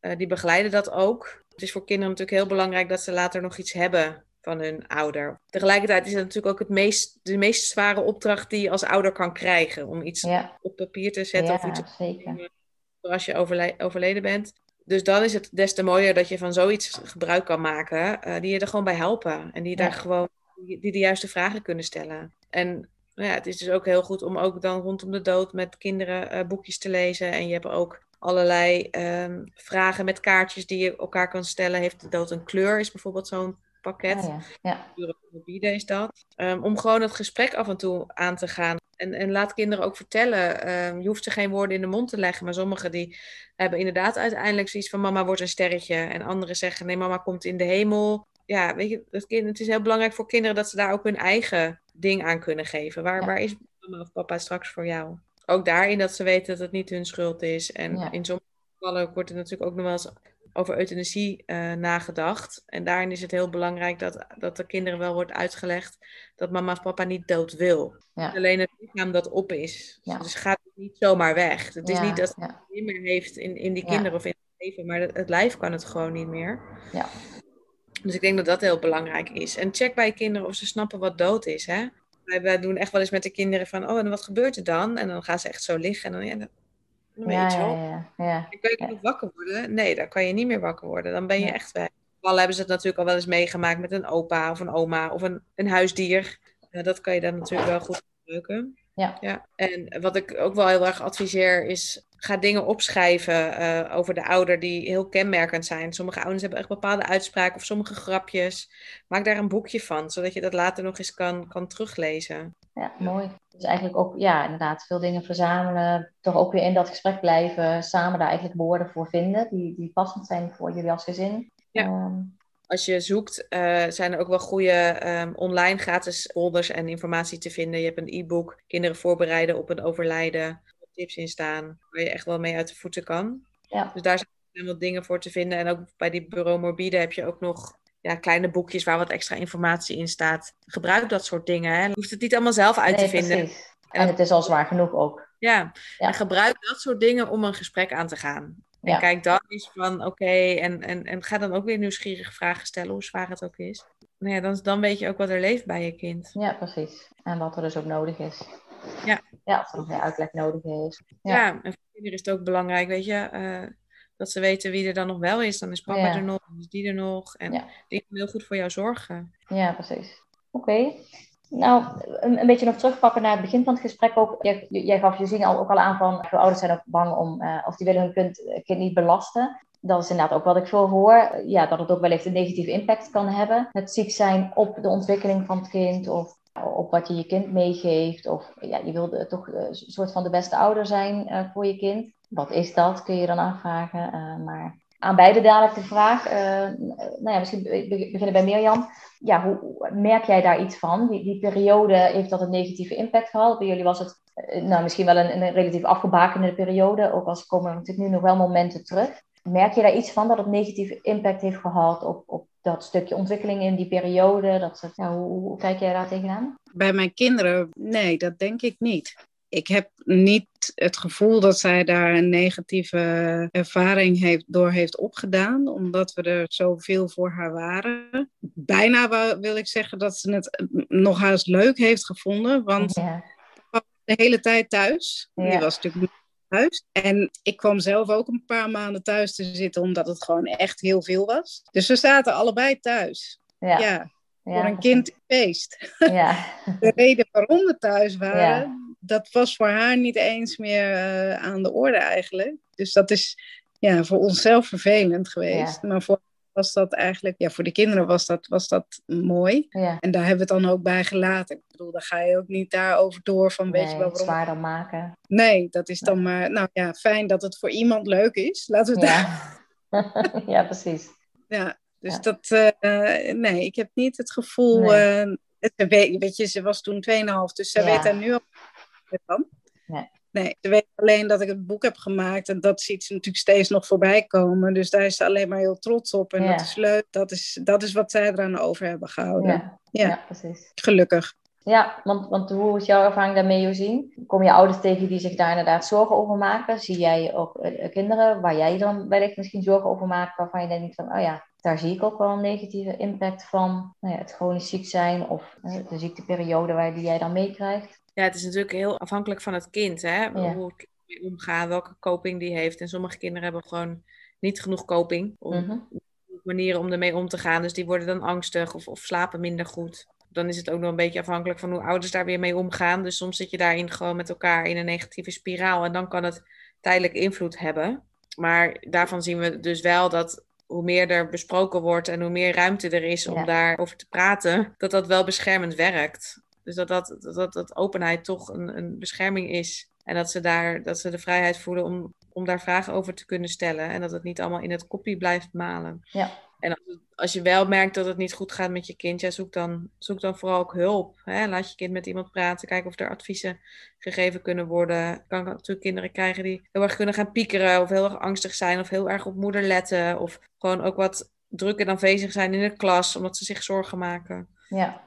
Uh, die begeleiden dat ook. Het is voor kinderen natuurlijk heel belangrijk dat ze later nog iets hebben van hun ouder. Tegelijkertijd is het natuurlijk ook het meest, de meest zware opdracht die je als ouder kan krijgen. Om iets op papier te zetten of iets zeker. als je overleden bent. Dus dan is het des te mooier dat je van zoiets gebruik kan maken, uh, die je er gewoon bij helpen. En die daar gewoon die de juiste vragen kunnen stellen. En nou ja, het is dus ook heel goed om ook dan rondom de dood met kinderen uh, boekjes te lezen. En je hebt ook allerlei um, vragen met kaartjes die je elkaar kan stellen. Heeft de dood een kleur? Is bijvoorbeeld zo'n pakket. Oh ja. ja. is dat. Um, om gewoon het gesprek af en toe aan te gaan. En, en laat kinderen ook vertellen. Um, je hoeft ze geen woorden in de mond te leggen. Maar sommigen die hebben inderdaad uiteindelijk zoiets van mama wordt een sterretje. En anderen zeggen nee, mama komt in de hemel. Ja, weet je, het, kind, het is heel belangrijk voor kinderen dat ze daar ook hun eigen ding aan kunnen geven. Waar, waar is mama of papa straks voor jou? Ook daarin dat ze weten dat het niet hun schuld is. En in sommige gevallen wordt er natuurlijk ook nog wel eens over euthanasie uh, nagedacht. En daarin is het heel belangrijk dat, dat de kinderen wel wordt uitgelegd dat mama of papa niet dood wil. Alleen het lichaam dat op is. Ja. Dus gaat niet zomaar weg. Het is niet dat het niet meer heeft in, in die kinderen of in het leven, maar het, het lijf kan het gewoon niet meer. Ja. Dus ik denk dat dat heel belangrijk is. En check bij kinderen of ze snappen wat dood is. Hè? Wij, wij doen echt wel eens met de kinderen van, oh, en wat gebeurt er dan? En dan gaan ze echt zo liggen. En dan, ja, weet je wel. Ja, ja, ja. Kun je nog wakker worden? Nee, dan kan je niet meer wakker worden. Dan ben je echt weg. Al hebben ze het natuurlijk al wel eens meegemaakt met een opa of een oma of een, een huisdier. dat kan je dan natuurlijk wel goed gebruiken. Ja. ja. En wat ik ook wel heel erg adviseer is, ga dingen opschrijven uh, over de ouder die heel kenmerkend zijn. Sommige ouders hebben echt bepaalde uitspraken of sommige grapjes. Maak daar een boekje van, zodat je dat later nog eens kan, kan teruglezen. Ja, mooi. Dus eigenlijk ook, ja, inderdaad, veel dingen verzamelen. Toch ook weer in dat gesprek blijven. Samen daar eigenlijk woorden voor vinden die, die passend zijn voor jullie als gezin. Ja. Um, als je zoekt, uh, zijn er ook wel goede um, online gratis folders en informatie te vinden. Je hebt een e-book, kinderen voorbereiden op een overlijden, tips in staan, waar je echt wel mee uit de voeten kan. Ja. Dus daar zijn wat dingen voor te vinden. En ook bij die bureau morbide heb je ook nog ja, kleine boekjes waar wat extra informatie in staat. Gebruik dat soort dingen. Hè. Je hoeft het niet allemaal zelf uit nee, te vinden. Precies. En het is al zwaar genoeg ook. Ja. ja. en gebruik dat soort dingen om een gesprek aan te gaan. En ja. kijk dan eens van, oké, en, en, en ga dan ook weer nieuwsgierige vragen stellen, hoe zwaar het ook is. Nou ja, dan, dan weet je ook wat er leeft bij je kind. Ja, precies. En wat er dus ook nodig is. Ja. Ja, of er nog meer uitleg nodig is. Ja, ja en voor kinderen is het ook belangrijk, weet je, uh, dat ze weten wie er dan nog wel is. Dan is papa Ja. er nog, dan is die er nog. En Ja. die gaan heel goed voor jou zorgen. Ja, precies. Oké. Nou, een, een beetje nog terugpakken naar het begin van het gesprek ook. Jij, jij gaf je zien al, ook al aan van, veel ouders zijn ook bang om, eh, of die willen hun kind, kind niet belasten. Dat is inderdaad ook wat ik veel hoor. Ja, dat het ook wellicht een negatieve impact kan hebben. Het ziek zijn op de ontwikkeling van het kind of op wat je je kind meegeeft. Of ja, je wilde toch eh, een soort van de beste ouder zijn eh, voor je kind. Wat is dat, kun je dan afvragen. Eh, maar aan beide dadelijk de vraag. eh, nou ja, misschien be- be- beginnen bij Mirjam. Ja, hoe merk jij daar iets van? Die, die periode, heeft dat een negatieve impact gehad? Bij jullie was het eh, nou, misschien wel een, een relatief afgebakende periode. Ook als komen er natuurlijk nu nog wel momenten terug. Merk je daar iets van dat het negatieve impact heeft gehad op, op dat stukje ontwikkeling in die periode? Dat ja, hoe, hoe kijk jij daar tegenaan? Bij mijn kinderen, nee, dat denk ik niet. Ik heb niet het gevoel dat zij daar een negatieve ervaring heeft, door heeft opgedaan, omdat we er zoveel voor haar waren. Bijna wil ik zeggen dat ze het nog haast leuk heeft gevonden, want Ja, de hele tijd thuis. Die was natuurlijk En ik kwam zelf ook een paar maanden thuis te zitten, omdat het gewoon echt heel veel was. Dus we zaten allebei thuis. ja, Ja, ja, voor een kind feest. Ja, De reden waarom we thuis waren, dat was voor haar niet eens meer eh, aan de orde eigenlijk. Dus dat is ja, voor onszelf vervelend geweest. Maar voor was dat eigenlijk, ja, voor de kinderen was dat, was dat mooi. ja. En daar hebben we het dan ook bij gelaten. Ik bedoel, daar ga je ook niet daarover door van, weet je Nee, wel het waarom zwaarder maken. Nee, dat is dan maar, nou ja, fijn dat het voor iemand leuk is. Laten we het daar. Ja. ja, precies. Ja, dus Ja. dat, eh, nee, ik heb niet het gevoel. Nee. eh, het, weet, je, ze was toen 2,5, dus ze Ja. weet daar nu al van. Nee. Nee, ze weet alleen dat ik het boek heb gemaakt en dat ziet ze natuurlijk steeds nog voorbij komen. Dus daar is ze alleen maar heel trots op en Ja. dat is leuk. Dat is, dat is wat zij eraan over hebben gehouden. Ja, Ja. ja. precies. Gelukkig. Ja, want, want hoe is jouw ervaring daarmee, Josien? Kom je ouders tegen die zich daar inderdaad zorgen over maken? Zie jij ook eh, kinderen waar jij dan wellicht misschien zorgen over maakt, waarvan je denkt van, oh ja, daar zie ik ook wel een negatieve impact van nou ja, het chronisch ziek zijn of eh, de ziekteperiode waar die jij dan meekrijgt? Ja, het is natuurlijk heel afhankelijk van het kind, hè? Hoe het mee omgaat, welke coping die heeft. En sommige kinderen hebben gewoon niet genoeg coping. Om Mhm. manieren om ermee om te gaan. Dus die worden dan angstig of, of slapen minder goed. Dan is het ook nog een beetje afhankelijk van hoe ouders daar weer mee omgaan. Dus soms zit je daarin gewoon met elkaar in een negatieve spiraal. En dan kan het tijdelijk invloed hebben. Maar daarvan zien we dus wel dat hoe meer er besproken wordt en hoe meer ruimte er is om Ja. daarover te praten, dat dat wel beschermend werkt. Dus dat, dat, dat, openheid toch een, een bescherming is. En dat ze, daar, dat ze de vrijheid voelen om, om daar vragen over te kunnen stellen. En dat het niet allemaal in het kopie blijft malen. Ja. En als, als je wel merkt dat het niet goed gaat met je kind, ja, zoek, dan, zoek dan vooral ook hulp. Hè? Laat je kind met iemand praten, kijken of er adviezen gegeven kunnen worden. Kan natuurlijk kinderen krijgen die heel erg kunnen gaan piekeren of heel erg angstig zijn of heel erg op moeder letten. Of gewoon ook wat druk en aanwezig zijn in de klas, omdat ze zich zorgen maken. Ja,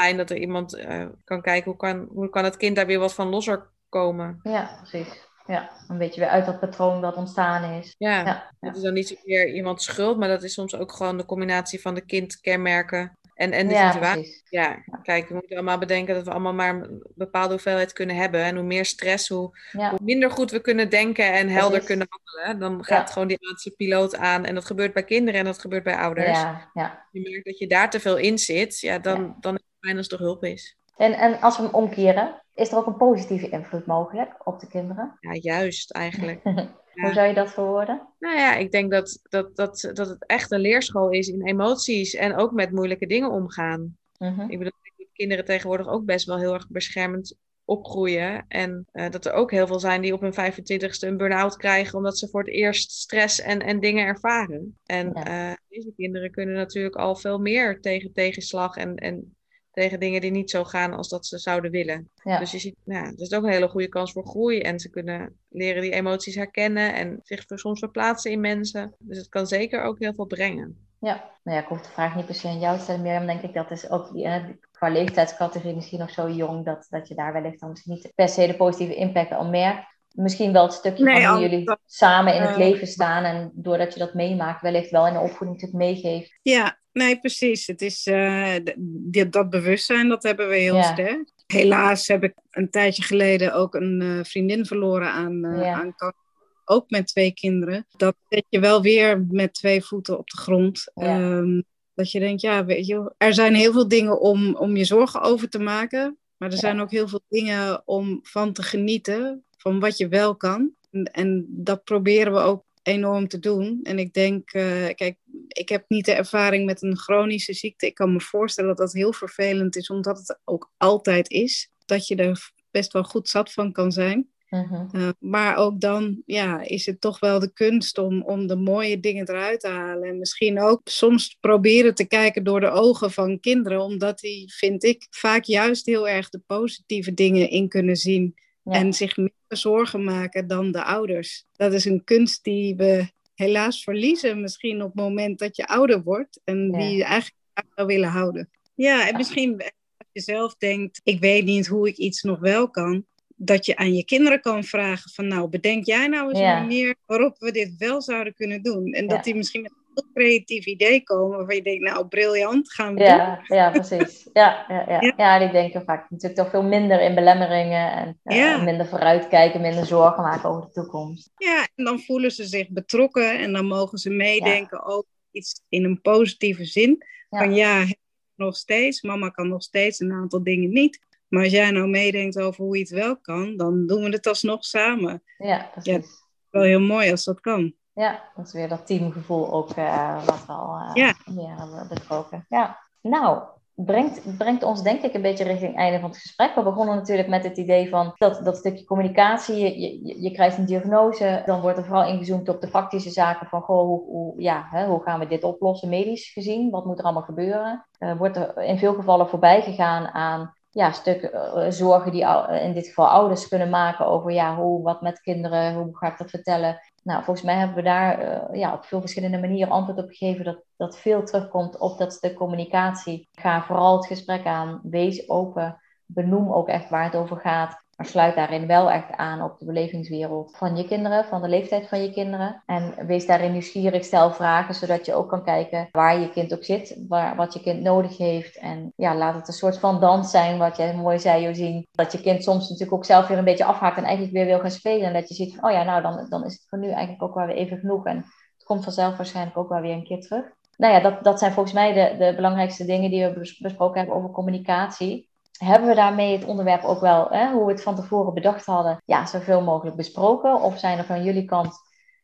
Fijn dat er iemand eh, kan kijken hoe kan, hoe kan het kind daar weer wat van losser komen. ja, precies. Ja, een beetje weer uit dat patroon dat ontstaan is. Ja, Ja, het is dan niet zozeer iemands schuld, maar dat is soms ook gewoon de combinatie van de kindkenmerken en, en de ja situatie. precies. Ja, kijk, we moeten allemaal bedenken dat we allemaal maar een bepaalde hoeveelheid kunnen hebben. En hoe meer stress, hoe, Ja, hoe minder goed we kunnen denken en helder kunnen handelen. Dan gaat Ja. gewoon die laatste piloot aan. En dat gebeurt bij kinderen en dat gebeurt bij ouders. ja, ja. Je merkt dat je daar te veel in zit, ja, dan, dan fijn als er hulp is. En, en als we hem omkeren, Is er ook een positieve invloed mogelijk op de kinderen? Ja, juist eigenlijk. Hoe zou je dat verwoorden? Nou ja, ik denk dat, dat, dat, dat het echt een leerschool is in emoties en ook met moeilijke dingen omgaan. Mhm. Ik bedoel, dat kinderen tegenwoordig ook best wel heel erg beschermend opgroeien. En eh, dat er ook heel veel zijn die op hun 25ste een burn-out krijgen, omdat ze voor het eerst stress en, en dingen ervaren. En Ja. eh, deze kinderen kunnen natuurlijk al veel meer tegen tegenslag en, en tegen dingen die niet zo gaan als dat ze zouden willen. Ja. Dus je ziet, nou, ja, dat is ook een hele goede kans voor groei. En ze kunnen leren die emoties herkennen en zich soms verplaatsen in mensen. Dus het kan zeker ook heel veel brengen. Ja, nou ja, ik hoef de vraag niet per se aan jou te stellen, Mirjam. Denk ik dat is ook eh, qua leeftijdscategorie misschien nog zo jong dat, dat je daar wellicht dan misschien niet per se de positieve impact al merkt. Misschien wel het stukje Nee, van hoe jullie samen in het eh, leven staan en doordat je dat meemaakt, wellicht wel in de opvoeding natuurlijk meegeeft. Ja, nee, precies. Het is, die- dat bewustzijn, dat hebben we heel Ja. sterk. Helaas heb ik een tijdje geleden ook een eh, vriendin verloren aan, Ja. aan kanker. Ook met twee kinderen. Dat zet je wel weer met twee voeten op de grond. Ja. Ehm, dat je denkt, ja, weet je, er zijn heel veel dingen om, om je zorgen over te maken. Maar er zijn ook heel veel dingen om van te genieten. Van wat je wel kan. En, en dat proberen we ook enorm te doen. En ik denk, eh, kijk, ik heb niet de ervaring met een chronische ziekte. Ik kan me voorstellen dat dat heel vervelend is, omdat het ook altijd is. Dat je er best wel goed zat van kan zijn. Mhm. Uh, maar ook dan ja, is het toch wel de kunst om, om de mooie dingen eruit te halen. En misschien ook soms proberen te kijken door de ogen van kinderen, omdat die, vind ik, vaak juist heel erg de positieve dingen in kunnen zien. Ja. En zich meer zorgen maken dan de ouders. Dat is een kunst die we helaas verliezen, misschien op het moment dat je ouder wordt. En Ja. die je eigenlijk zou willen houden. Ja, en misschien als je zelf denkt, ik weet niet hoe ik iets nog wel kan dat je aan je kinderen kan vragen van nou, bedenk jij nou eens Ja. een manier waarop we dit wel zouden kunnen doen. En dat die misschien met creatief idee komen waarvan je denkt, nou, briljant, gaan we doen. Ja, ja, precies. Ja, ja, ja. Ja. ja, en ik denk er vaak natuurlijk toch veel minder in belemmeringen en eh, Ja. minder vooruitkijken, minder zorgen maken over de toekomst. Ja, en dan voelen ze zich betrokken en dan mogen ze meedenken ook iets in een positieve zin. Ja. Van ja, nog steeds, mama kan nog steeds een aantal dingen niet. Maar als jij nou meedenkt over hoe je het wel kan, dan doen we het alsnog samen. Ja, precies. Wel heel mooi als dat kan. Ja, dat is weer dat teamgevoel ook eh, wat we al eh, Ja. meer hebben besproken. Ja, nou, brengt, brengt ons denk ik een beetje richting het einde van het gesprek. We begonnen natuurlijk met het idee van dat, dat stukje communicatie. Je, je, je krijgt een diagnose, dan wordt er vooral ingezoomd op de praktische zaken van goh, hoe, hoe, ja, hè, hoe gaan we dit oplossen medisch gezien? Wat moet er allemaal gebeuren? Eh, wordt er in veel gevallen voorbij gegaan aan ja, stukken eh, zorgen die in dit geval ouders kunnen maken over ja, hoe, wat met kinderen, hoe ga ik dat vertellen? Nou, volgens mij hebben we daar eh, ja, op veel verschillende manieren antwoord op gegeven dat, dat veel terugkomt op dat stuk communicatie. Ga vooral het gesprek aan, wees open, benoem ook echt waar het over gaat. Maar sluit daarin wel echt aan op de belevingswereld van je kinderen, van de leeftijd van je kinderen. En wees daarin nieuwsgierig, stel vragen, zodat je ook kan kijken waar je kind ook zit, waar, wat je kind nodig heeft. En ja, laat het een soort van dans zijn, wat jij mooi zei, Josien. Dat je kind soms natuurlijk ook zelf weer een beetje afhaakt en eigenlijk weer wil gaan spelen. En dat je ziet oh ja, nou dan, dan is het voor nu eigenlijk ook wel weer even genoeg. En het komt vanzelf waarschijnlijk ook wel weer een keer terug. Nou ja, dat, dat zijn volgens mij de, de belangrijkste dingen die we bes- besproken hebben over communicatie hebben we daarmee het onderwerp ook wel, hè, hoe we het van tevoren bedacht hadden, ja, zoveel mogelijk besproken? Of zijn er van jullie kant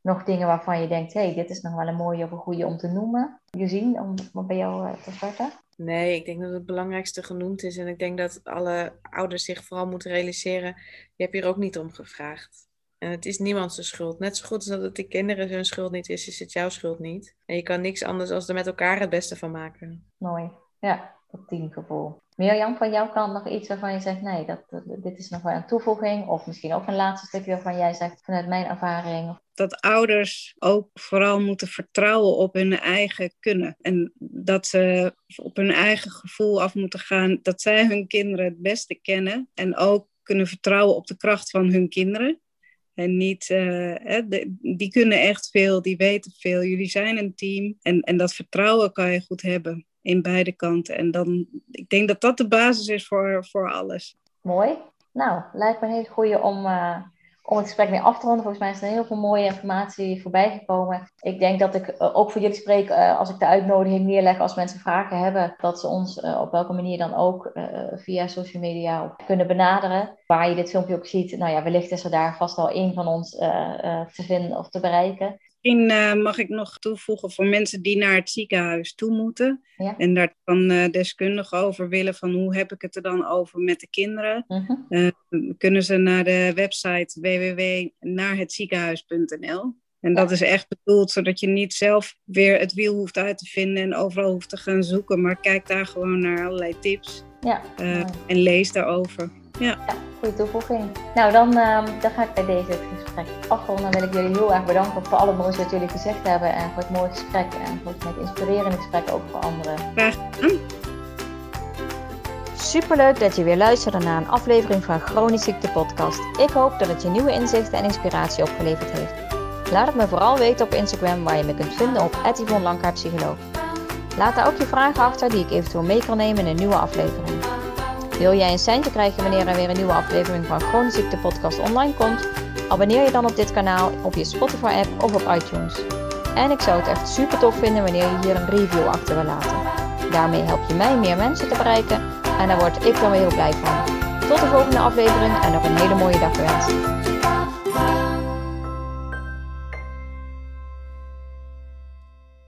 nog dingen waarvan je denkt, hé, hey, dit is nog wel een mooie of een goede om te noemen? Josien, om wat bij jou eh, te starten? Nee, ik denk dat het belangrijkste genoemd is. En ik denk dat alle ouders zich vooral moeten realiseren, je hebt hier ook niet om gevraagd. En het is niemands schuld. Net zo goed als dat het de kinderen hun schuld niet is, is het jouw schuld niet. En je kan niks anders dan er met elkaar het beste van maken. Mooi. Ja, dat teamgevoel. Mirjam, van jouw kant nog iets waarvan je zegt, nee, dat, dit is nog wel een toevoeging. Of misschien ook een laatste stukje waarvan jij zegt, vanuit mijn ervaring. dat ouders ook vooral moeten vertrouwen op hun eigen kunnen. En dat ze op hun eigen gevoel af moeten gaan, dat zij hun kinderen het beste kennen en ook kunnen vertrouwen op de kracht van hun kinderen. En niet, eh, die kunnen echt veel, die weten veel. Jullie zijn een team en, en dat vertrouwen kan je goed hebben in beide kanten. En dan, ik denk dat dat de basis is voor, voor alles. Mooi. Nou, lijkt me een hele goede om, eh, om het gesprek mee af te ronden. Volgens mij is er heel veel mooie informatie voorbij gekomen. Ik denk dat ik uh, ook voor jullie spreek uh, als ik de uitnodiging neerleg als mensen vragen hebben, dat ze ons op welke manier dan ook via social media kunnen benaderen. Waar je dit filmpje ook ziet, nou ja, wellicht is er daar vast al één van ons te vinden of te bereiken. Misschien uh, mag ik nog toevoegen voor mensen die naar het ziekenhuis toe moeten. Ja. En daar dan uh, deskundig over willen van hoe heb ik het er dan over met de kinderen. Uh -huh. kunnen ze naar de website www.naarhetziekenhuis.nl. En dat is echt bedoeld zodat je niet zelf weer het wiel hoeft uit te vinden en overal hoeft te gaan zoeken. Maar kijk daar gewoon naar allerlei tips ja. en lees daarover. Ja. ja, goede toevoeging. Nou, dan, uh, dan ga ik bij deze het gesprek afronden. Dan wil ik jullie heel erg bedanken voor alle moois wat jullie gezegd hebben. En voor het mooie gesprek. En voor het inspirerende gesprek ook voor anderen. Gedaan. Superleuk dat je weer luisterde naar een aflevering van Chronisch Ziekte Podcast. Ik hoop dat het je nieuwe inzichten en inspiratie opgeleverd heeft. Laat het me vooral weten op Instagram waar je me kunt vinden op Yvonne Psycholoog. Laat daar ook je vragen achter die ik eventueel mee kan nemen in een nieuwe aflevering. Wil jij een seintje krijgen wanneer er weer een nieuwe aflevering van Chronische Ziekte Podcast online komt? Abonneer je dan op dit kanaal op je Spotify app of op iTunes. En ik zou het echt super tof vinden wanneer je hier een review achter wil laten. Daarmee help je mij meer mensen te bereiken en daar word ik dan weer heel blij van. Tot de volgende aflevering en nog een hele mooie dag gewenst.